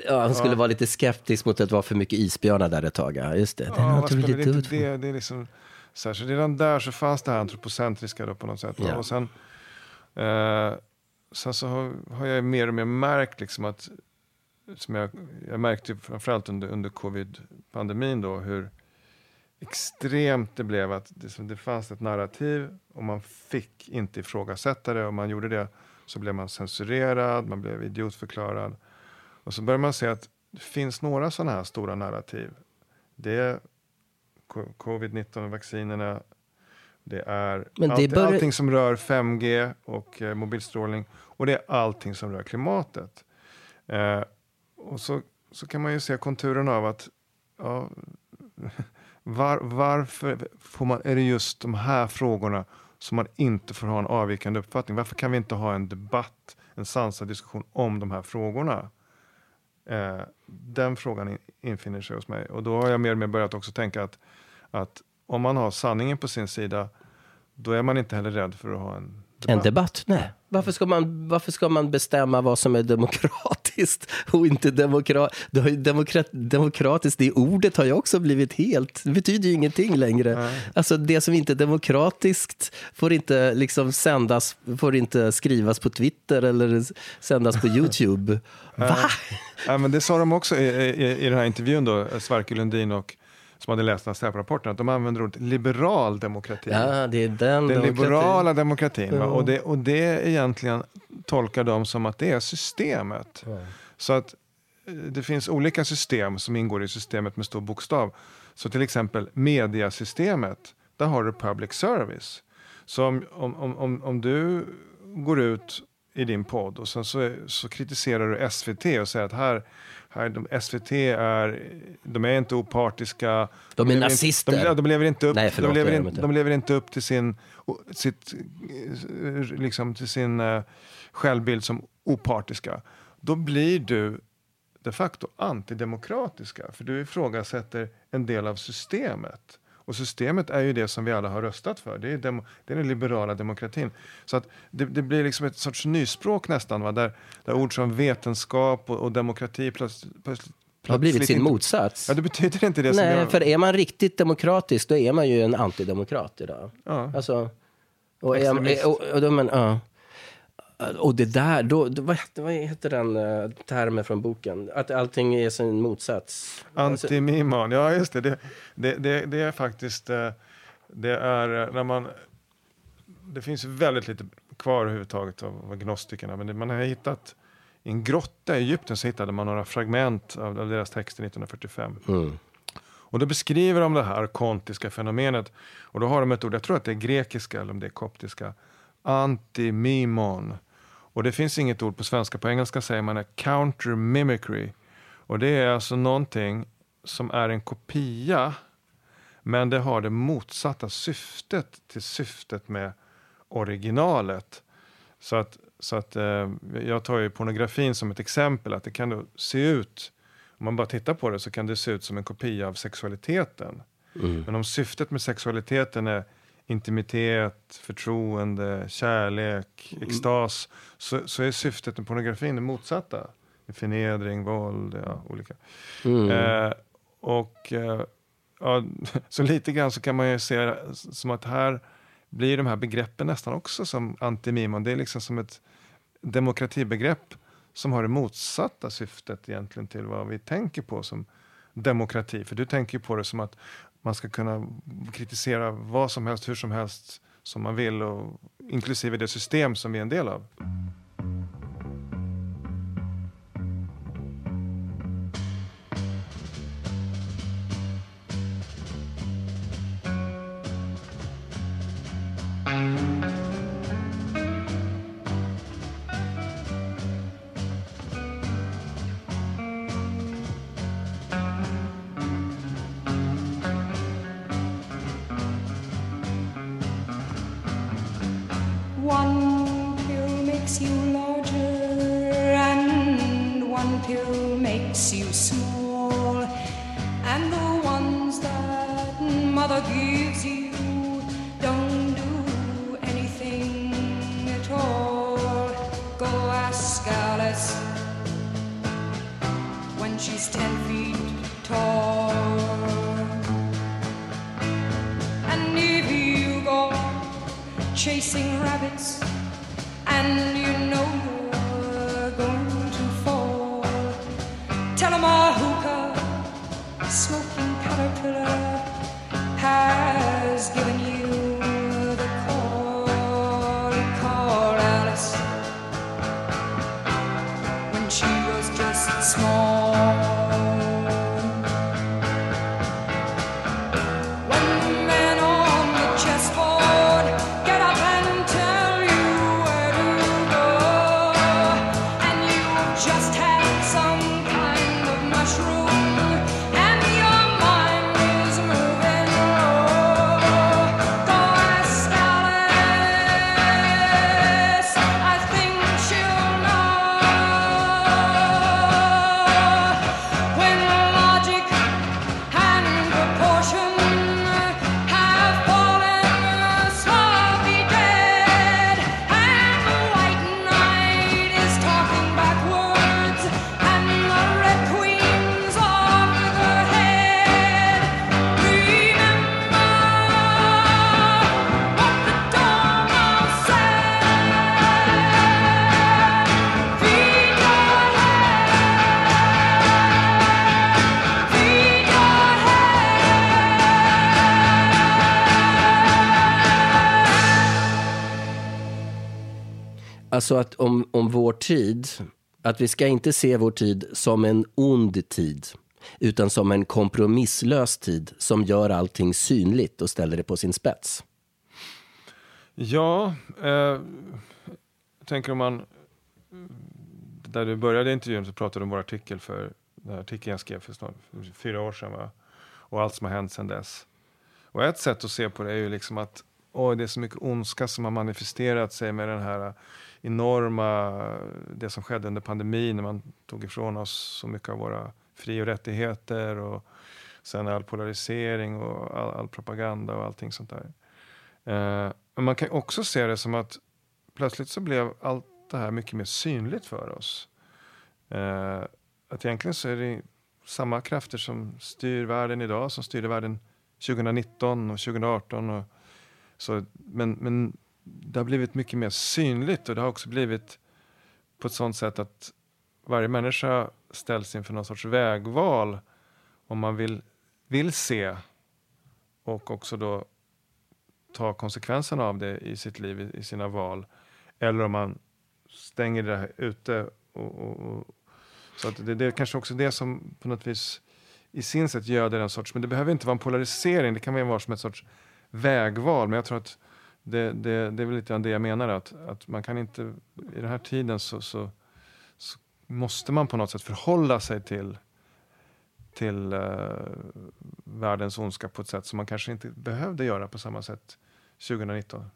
Speaker 1: Ja, hon skulle
Speaker 2: Ja.
Speaker 1: vara lite skeptisk mot att det var för mycket isbjörnar där ett tag. Ja, just det.
Speaker 2: Ja,
Speaker 1: Den
Speaker 2: vad spelar det,
Speaker 1: för-
Speaker 2: det, det är liksom, så, här, så redan där så fanns det här antropocentriska då på något sätt.
Speaker 1: Ja.
Speaker 2: Och sen, eh, sen så har, har jag mer och mer märkt liksom att, som jag, jag märkte framförallt under, under covid-pandemin då, hur extremt det blev att det, det fanns ett narrativ och man fick inte ifrågasätta det. Om man gjorde det så blev man censurerad, man blev idiotförklarad. Och så börjar man se att det finns några sådana här stora narrativ. Det är co- covid-19-vaccinerna, det är
Speaker 1: Men det
Speaker 2: allt,
Speaker 1: börjar-
Speaker 2: allting som rör 5G och eh, mobilstrålning och det är allting som rör klimatet. Eh, och så, så kan man ju se konturen av att ja, var, varför får man, är det just de här frågorna som man inte får ha en avvikande uppfattning? Varför kan vi inte ha en debatt, en sansad diskussion om de här frågorna? Eh, den frågan in, infinner sig hos mig. Och då har jag mer och mer börjat också tänka att, att om man har sanningen på sin sida, då är man inte heller rädd för att ha en debatt.
Speaker 1: En debatt? Nej. Varför ska, man, varför ska man bestämma vad som är demokratiskt och inte demokra det har ju demokrat, demokratiskt? Det ordet har ju också blivit helt... Det betyder ju ingenting längre.
Speaker 2: Nej.
Speaker 1: Alltså det som inte är demokratiskt får inte liksom sändas, får inte skrivas på Twitter eller sändas på Youtube. Va?
Speaker 2: Ja, men det sa de också i, i, i den här intervjun då, Sverker Lundin och som hade läst den här SÄPO-rapporten, att de använder ordet liberal demokrati.
Speaker 1: Ja, det är den
Speaker 2: Den
Speaker 1: demokratin.
Speaker 2: liberala demokratin.
Speaker 1: Ja.
Speaker 2: Och, det, och det egentligen tolkar de som att det är systemet. Så att eh, det finns olika system som ingår i systemet med stor bokstav. Så till exempel mediasystemet, där har du public service. Så om, om, om, om, om du går ut i din podd och sen så, så kritiserar du SVT och säger att här, här de, SVT är, de är inte opartiska.
Speaker 1: De är nazister.
Speaker 2: Inte, de, de, lever inte upp,
Speaker 1: Nej, förlåt,
Speaker 2: de, lever
Speaker 1: det är
Speaker 2: in,
Speaker 1: de inte.
Speaker 2: de lever inte upp till sin, sitt, eh, liksom, till sin eh, självbild som opartiska. Då blir du de facto antidemokratiska. För du ifrågasätter en del av systemet. Och systemet är ju det som vi alla har röstat för. Det är, demo, det är den liberala demokratin. Så att det, det blir liksom ett sorts nyspråk nästan. Va? Där, där ord som vetenskap och, och demokrati plötsligt, plötsligt
Speaker 1: har blivit sin motsats.
Speaker 2: Ja, det betyder inte det
Speaker 1: Nej, för är man riktigt demokratisk, då är man ju en antidemokrat idag.
Speaker 2: Ja.
Speaker 1: Alltså, och, är, och, och, då, men, ja. Och det där, då, då, vad, heter, vad heter den uh, termen från boken? Att allting är sin motsats.
Speaker 2: Antimimon, ja just det. Det, det, det, det är faktiskt, eh, det är eh, när man, det finns väldigt lite kvar överhuvudtaget av agnostikerna, men det, man har hittat i en grotta i Egypten så hittade man några fragment av, av deras texter 1945.
Speaker 1: mm.
Speaker 2: Och då beskriver de det här kontiska fenomenet. Och då har de ett ord, jag tror att det är grekiska eller om det är koptiska. Antimimon. Och det finns inget ord på svenska, på engelska säger man counter mimicry. Och det är alltså någonting som är en kopia men det har det motsatta syftet till syftet med originalet. Så att, så att eh, jag tar ju pornografin som ett exempel, att det kan då se ut, om man bara tittar på det så kan det se ut som en kopia av sexualiteten.
Speaker 1: Mm.
Speaker 2: Men om syftet med sexualiteten är intimitet, förtroende, kärlek, extas så, så är syftet med pornografin det motsatta. Förnedring, våld, ja, olika.
Speaker 1: Mm.
Speaker 2: Eh, och eh, ja, så lite grann så kan man ju se som att här blir de här begreppen nästan också som antimimon. Det är liksom som ett demokratibegrepp som har det motsatta syftet egentligen till vad vi tänker på som demokrati. För du tänker på det som att man ska kunna kritisera vad som helst, hur som helst, som man vill, och, inklusive det system som vi är en del av.
Speaker 1: Alltså att om, om vår tid, att vi ska inte se vår tid som en ond tid utan som en kompromisslös tid som gör allting synligt och ställer det på sin spets.
Speaker 2: Ja, eh, jag tänker om man... Där du började intervjun så pratade du om vår artikel för den här artikeln jag skrev för snart fyra år sedan. Va? Och allt som har hänt sedan dess. Och ett sätt att se på det är ju liksom att oj, det är så mycket ondska som har manifesterat sig med den här enorma, det som skedde under pandemin när man tog ifrån oss så mycket av våra fri och rättigheter och sen all polarisering och all, all propaganda och allting sånt där. Eh, men man kan också se det som att plötsligt så blev allt det här mycket mer synligt för oss. Eh, att egentligen så är det samma krafter som styr världen idag som styrde världen 2019 och 2018. Och så, men, men det har blivit mycket mer synligt och det har också blivit på ett sånt sätt att varje människa ställs inför någon sorts vägval om man vill, vill se och också då ta konsekvenserna av det i sitt liv, i, i sina val. Eller om man stänger det här ute. Och, och, och, så att det, det är kanske också det som på något vis i sin sätt göder en sorts, men det behöver inte vara en polarisering, det kan vara som ett sorts vägval. Men jag tror att det, det, det är väl lite grann det jag menar, att, att man kan inte, i den här tiden så, så, så måste man på något sätt förhålla sig till till uh, världens ondska på ett sätt som man kanske inte behövde göra på samma sätt 2019.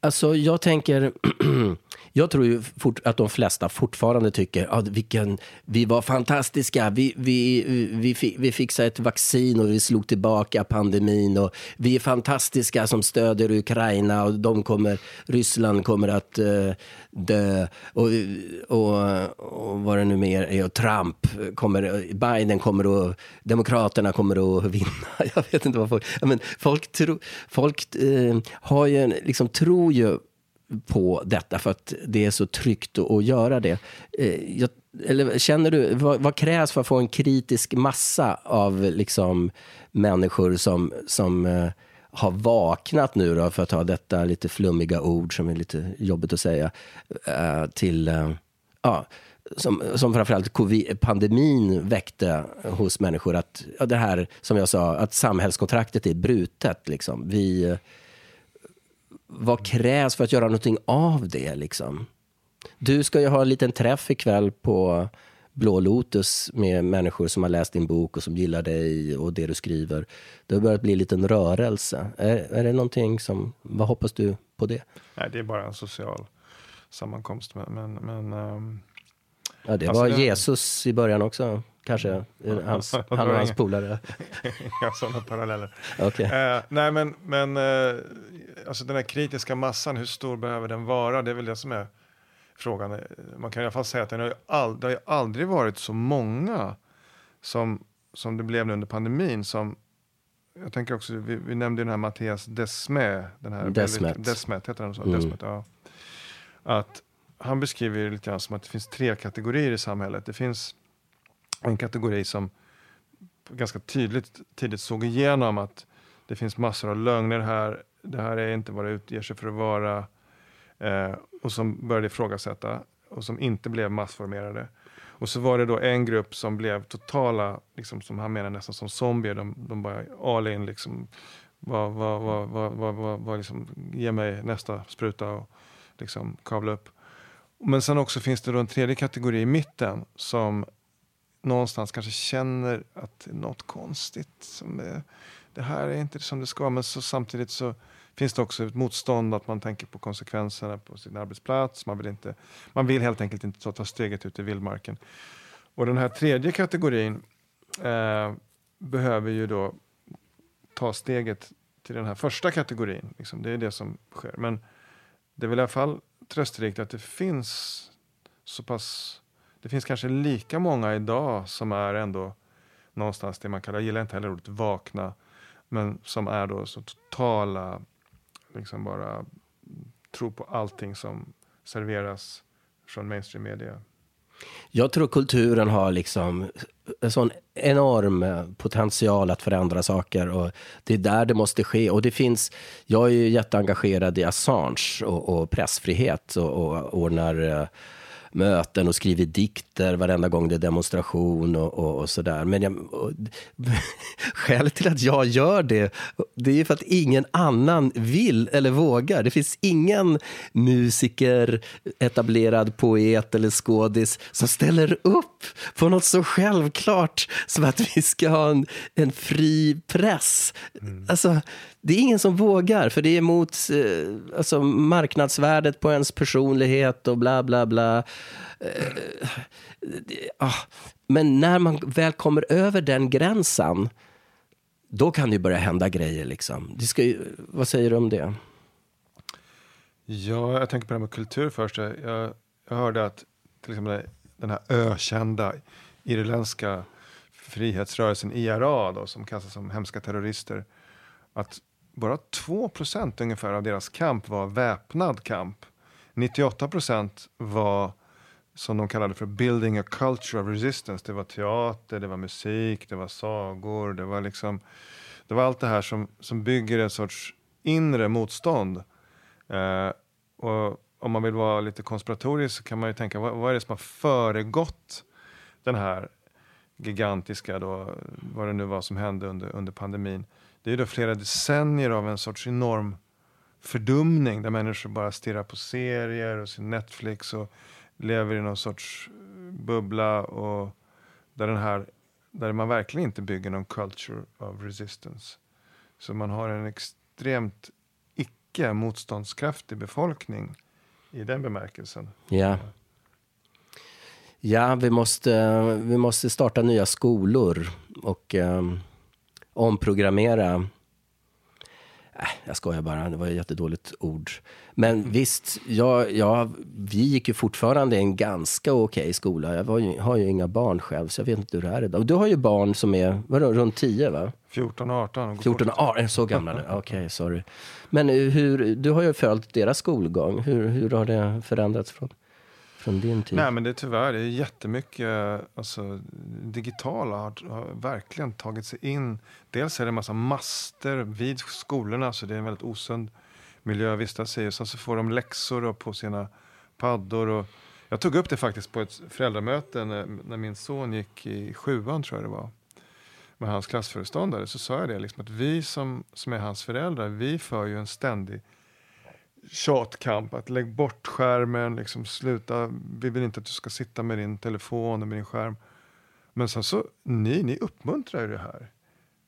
Speaker 1: Alltså jag tänker Jag tror ju fort, att de flesta fortfarande tycker att vilken, vi var fantastiska. Vi, vi, vi, vi fixade ett vaccin och vi slog tillbaka pandemin. Och vi är fantastiska som stöder Ukraina och de kommer, Ryssland kommer att uh, dö. Och, och, och vad det nu mer är. Och Trump kommer, Biden kommer att, Demokraterna kommer att vinna. Jag vet inte vad folk... Men folk tro, folk uh, har ju, en- liksom, tror ju på detta för att det är så tryggt att, göra det. Eh, jag, eller känner du, vad, vad krävs för att få en kritisk massa av liksom, människor som, som eh, har vaknat nu då, för att ha detta lite flummiga ord som är lite jobbigt att säga, eh, till, eh, ja, som, som framförallt covid, pandemin väckte hos människor att, ja, det här som jag sa, att samhällskontraktet är brutet. Liksom. Vi, eh, vad krävs för att göra någonting av det? Liksom? Du ska ju ha en liten träff ikväll på Blå Lotus med människor som har läst din bok och som gillar dig och det du skriver. Det har börjat bli en liten rörelse. Är, är det någonting som, vad hoppas du på det?
Speaker 2: Nej, det är bara en social sammankomst. Men, men, ehm,
Speaker 1: Ja, det
Speaker 2: Alltså,
Speaker 1: var
Speaker 2: det-
Speaker 1: Jesus i början också, kanske. Hans,
Speaker 2: Jag
Speaker 1: han och hans
Speaker 2: inga-
Speaker 1: polare.
Speaker 2: har sådana paralleller.
Speaker 1: Okej.
Speaker 2: Eh, nej, men, men eh, alltså den här kritiska massan, hur stor behöver den vara? Det är väl det som är frågan. Man kan i alla fall säga att den har all, det har ju aldrig varit så många som, som det blev nu under pandemin. Som, jag tänker också, vi, vi nämnde ju den här Mattias Desmet. Den här
Speaker 1: Desmet.
Speaker 2: Desmet, heter han så?
Speaker 1: Mm.
Speaker 2: Desmet, ja. Att han beskriver det lite grann som att det finns tre kategorier i samhället. Det finns en kategori som ganska tydligt tidigt såg igenom att det finns massor av lögner här. Det här är inte vad det utger sig för att vara. Eh, och som började ifrågasätta och som inte blev massformerade. Och så var det då en grupp som blev totala, liksom, som han menar nästan som zombier. De, de bara all in, liksom, vad, vad, vad, vad, vad, vad, vad liksom, ge mig nästa spruta och liksom kavla upp. Men sen också finns det då en tredje kategori i mitten som någonstans kanske känner att det är något konstigt. Som är, det här är inte som det ska vara. Men så samtidigt så finns det också ett motstånd att man tänker på konsekvenserna på sin arbetsplats. Man vill, inte, man vill helt enkelt inte ta, ta steget ut i vildmarken. Och den här tredje kategorin eh, behöver ju då ta steget till den här första kategorin. Liksom, det är det som sker. Men det är väl i alla fall trösterikt att det finns så pass det finns kanske lika många idag som är ändå någonstans det man kallar, jag gillar inte heller ordet vakna, men som är då så totala, liksom bara tro på allting som serveras från mainstream media.
Speaker 1: Jag tror kulturen har liksom en sån enorm eh, potential att förändra saker och det är där det måste ske. Och det finns, jag är ju jätteengagerad i Assange och, och pressfrihet och, och ordnar eh, möten och skriver dikter varenda gång det är demonstration och, och, och sådär. Men jag, och, skälet till att jag gör det, det är ju för att ingen annan vill eller vågar. Det finns ingen musiker, etablerad poet eller skådis som ställer upp på något så självklart som att vi ska ha en, en fri press. Alltså, det är ingen som vågar, för det är emot eh, alltså, marknadsvärdet på ens personlighet och bla bla bla. Eh, eh, ah. Men när man väl kommer över den gränsen, då kan det ju börja hända grejer. Liksom. Det ska ju, vad säger du om det?
Speaker 2: Ja, jag tänker på det här med kultur först. Jag, jag hörde att till exempel den här ökända irländska frihetsrörelsen IRA då, som kallas som hemska terrorister, att bara 2% ungefär av deras kamp var väpnad kamp. 98% var som de kallade för building a culture of resistance. Det var teater, det var musik, det var sagor, det var liksom det var allt det här som, som bygger en sorts inre motstånd. Eh, och om man vill vara lite konspiratorisk så kan man ju tänka, vad, vad är det som har föregått den här gigantiska, då, vad det nu var som hände under, under pandemin. Det är ju då flera decennier av en sorts enorm fördumning där människor bara stirrar på serier och sin Netflix och lever i någon sorts eh, bubbla och där, den här, där man verkligen inte bygger någon culture of resistance. Så man har en extremt icke motståndskraftig befolkning i den bemärkelsen.
Speaker 1: Ja. Ja, vi måste, vi måste starta nya skolor och um, omprogrammera. Äh, jag skojar bara, det var ett jättedåligt ord. Men visst, jag, jag, vi gick ju fortfarande i en ganska okej skola. Jag ju, har ju inga barn själv, så jag vet inte hur det är idag. Och du har ju barn som är vadå, runt 10, va?
Speaker 2: 14 och 18. går
Speaker 1: 14,
Speaker 2: fort.
Speaker 1: ah, är så gamla nu? Okej, sorry. Men eh, hur, du har ju följt deras skolgång. Hur, hur har det förändrats från, från din tid?
Speaker 2: Nej, men det är tyvärr det är jättemycket. Alltså, digitala har, har verkligen tagit sig in. Dels är det en massa master vid skolorna, så det är en väldigt osund miljö att vistas i. Och sen så får de läxor och på sina paddor. Och jag tog upp det faktiskt på ett föräldramöte när, när min son gick i sjuan, tror jag det var. Med hans klassföreståndare. Så sa jag det, liksom, att vi som, som är hans föräldrar, vi för ju en ständig tjatkamp. Att lägg bort skärmen, liksom sluta. Vi vill inte att du ska sitta med din telefon och med din skärm. Men sen så, ni, ni uppmuntrar ju det här.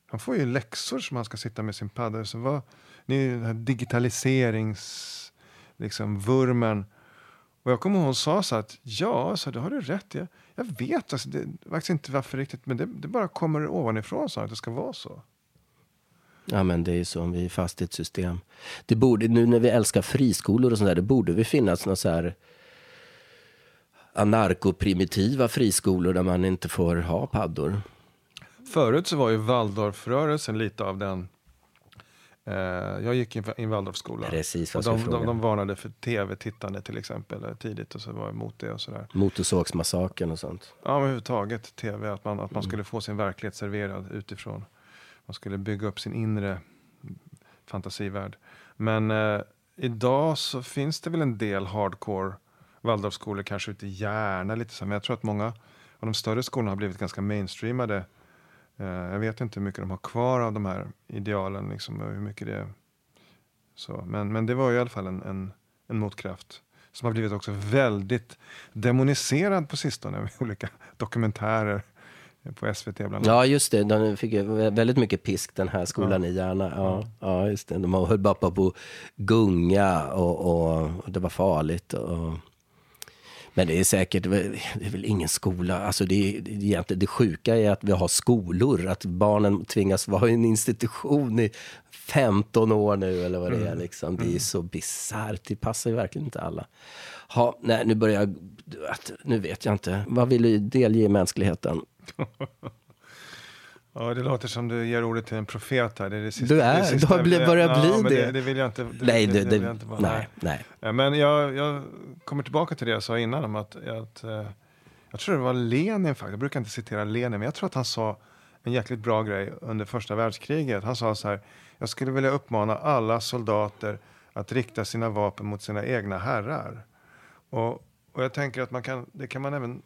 Speaker 2: Han får ju läxor som han ska sitta med sin padda. Så vad, ni, den här digitaliseringsvurmen. liksom, vurmen. Och jag kommer ihåg hon sa så att ja, så det har du rätt Jag, Jag vet alltså, det, faktiskt inte varför riktigt, men det, det bara kommer ovanifrån så att det ska vara så.
Speaker 1: Ja, men det är ju så. Vi är fast i ett system. Det borde, nu när vi älskar friskolor och sånt där, det borde väl finnas något så här anarkoprimitiva friskolor där man inte får ha paddor.
Speaker 2: Förut så var ju Waldorfrörelsen lite av den. Eh, jag gick i en Waldorfskola.
Speaker 1: Precis
Speaker 2: Och de, de, de varnade för tv-tittande till exempel eh, tidigt och så var emot det och sådär.
Speaker 1: Motorsågsmassakern och sånt.
Speaker 2: Ja, men överhuvudtaget tv, att man, att man skulle få sin verklighet serverad utifrån. Man skulle bygga upp sin inre fantasivärld. Men eh, idag så finns det väl en del hardcore Waldorfskolor, kanske ute i Järna lite så. Men jag tror att många av de större skolorna har blivit ganska mainstreamade. Eh, jag vet inte hur mycket de har kvar av de här idealen, liksom, och hur mycket det så. Men, men det var ju i alla fall en, en, en motkraft som har blivit också väldigt demoniserad på sistone med olika dokumentärer på SVT bland annat.
Speaker 1: Ja, just det. De fick väldigt mycket pisk, den här skolan i Järna. Ja, ja, just det. De höll bara på att gunga och, och, och det var farligt. Och... Men det är säkert, det är väl ingen skola. Alltså det, är, det, egentligen, det sjuka är att vi har skolor, att barnen tvingas vara i en institution i 15 år nu eller vad det är. Liksom. Det är så bisarrt, det passar ju verkligen inte alla. Ha, nej, nu börjar jag, nu vet jag inte. Vad vill du delge mänskligheten?
Speaker 2: Ja, det låter som du ger ordet till en profet här. Det är det sista,
Speaker 1: Du är-
Speaker 2: det
Speaker 1: du har blivit- börjat
Speaker 2: ja,
Speaker 1: bli det.
Speaker 2: det. Det vill jag inte. Det,
Speaker 1: nej,
Speaker 2: det,
Speaker 1: det,
Speaker 2: jag inte vara.
Speaker 1: nej, nej.
Speaker 2: Ja, men jag, jag kommer tillbaka till det jag sa innan om att, att eh, jag tror det var Lenin faktiskt, jag brukar inte citera Lenin, men jag tror att han sa en jäkligt bra grej under första världskriget. Han sa så här, jag skulle vilja uppmana alla soldater att rikta sina vapen mot sina egna herrar. Och, och jag tänker att man kan, det kan man även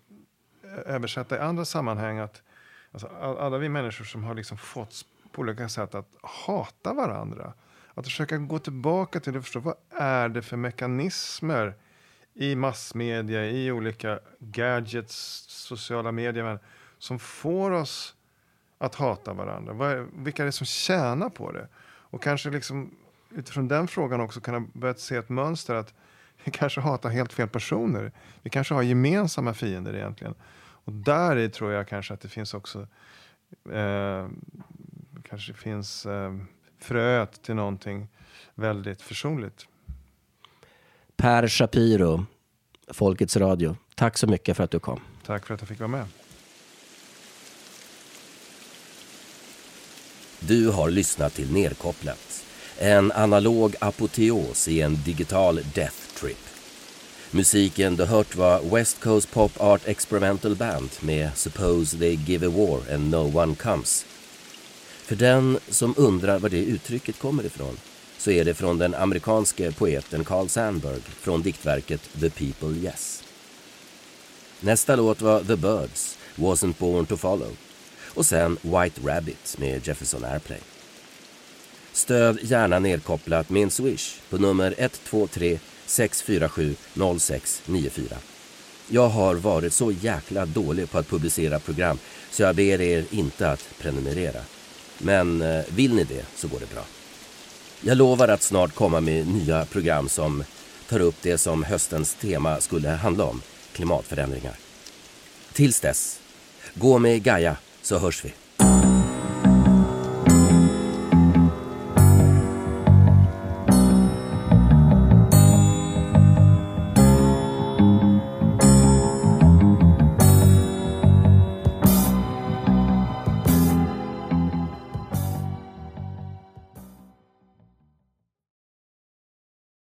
Speaker 2: översätta i andra sammanhang. att alltså, all- Alla vi människor som har liksom fått på olika sätt att hata varandra. Att försöka gå tillbaka till att förstå vad är det för mekanismer i massmedia, i olika gadgets, sociala medier, men, som får oss att hata varandra. Vad är, vilka är det som tjänar på det? Och kanske liksom utifrån den frågan också kunna börja se ett mönster att vi kanske hatar helt fel personer. Vi kanske har gemensamma fiender egentligen. Och där i tror jag kanske att det finns också eh, kanske finns eh, fröet till någonting väldigt försonligt.
Speaker 1: Per Shapiro, Folkets Radio. Tack så mycket för att du kom.
Speaker 2: Tack för att jag fick vara med.
Speaker 1: Du har lyssnat till Nerkopplat. En analog apoteos i en digital death trip. Musiken du hört var West Coast Pop Art Experimental Band med Suppose They Give a War and No One Comes. För den som undrar var det uttrycket kommer ifrån så är det från den amerikanske poeten Carl Sandburg från diktverket The People Yes. Nästa låt var The Birds, Wasn't Born to Follow och sen White Rabbit med Jefferson Airplane. Stöd gärna nedkopplat med en swish på nummer 123 647 0694. Jag har varit så jäkla dålig på att publicera program så jag ber er inte att prenumerera. Men eh, vill ni det så går det bra. Jag lovar att snart komma med nya program som tar upp det som höstens tema skulle handla om, klimatförändringar. Tills dess, gå med Gaia så hörs vi.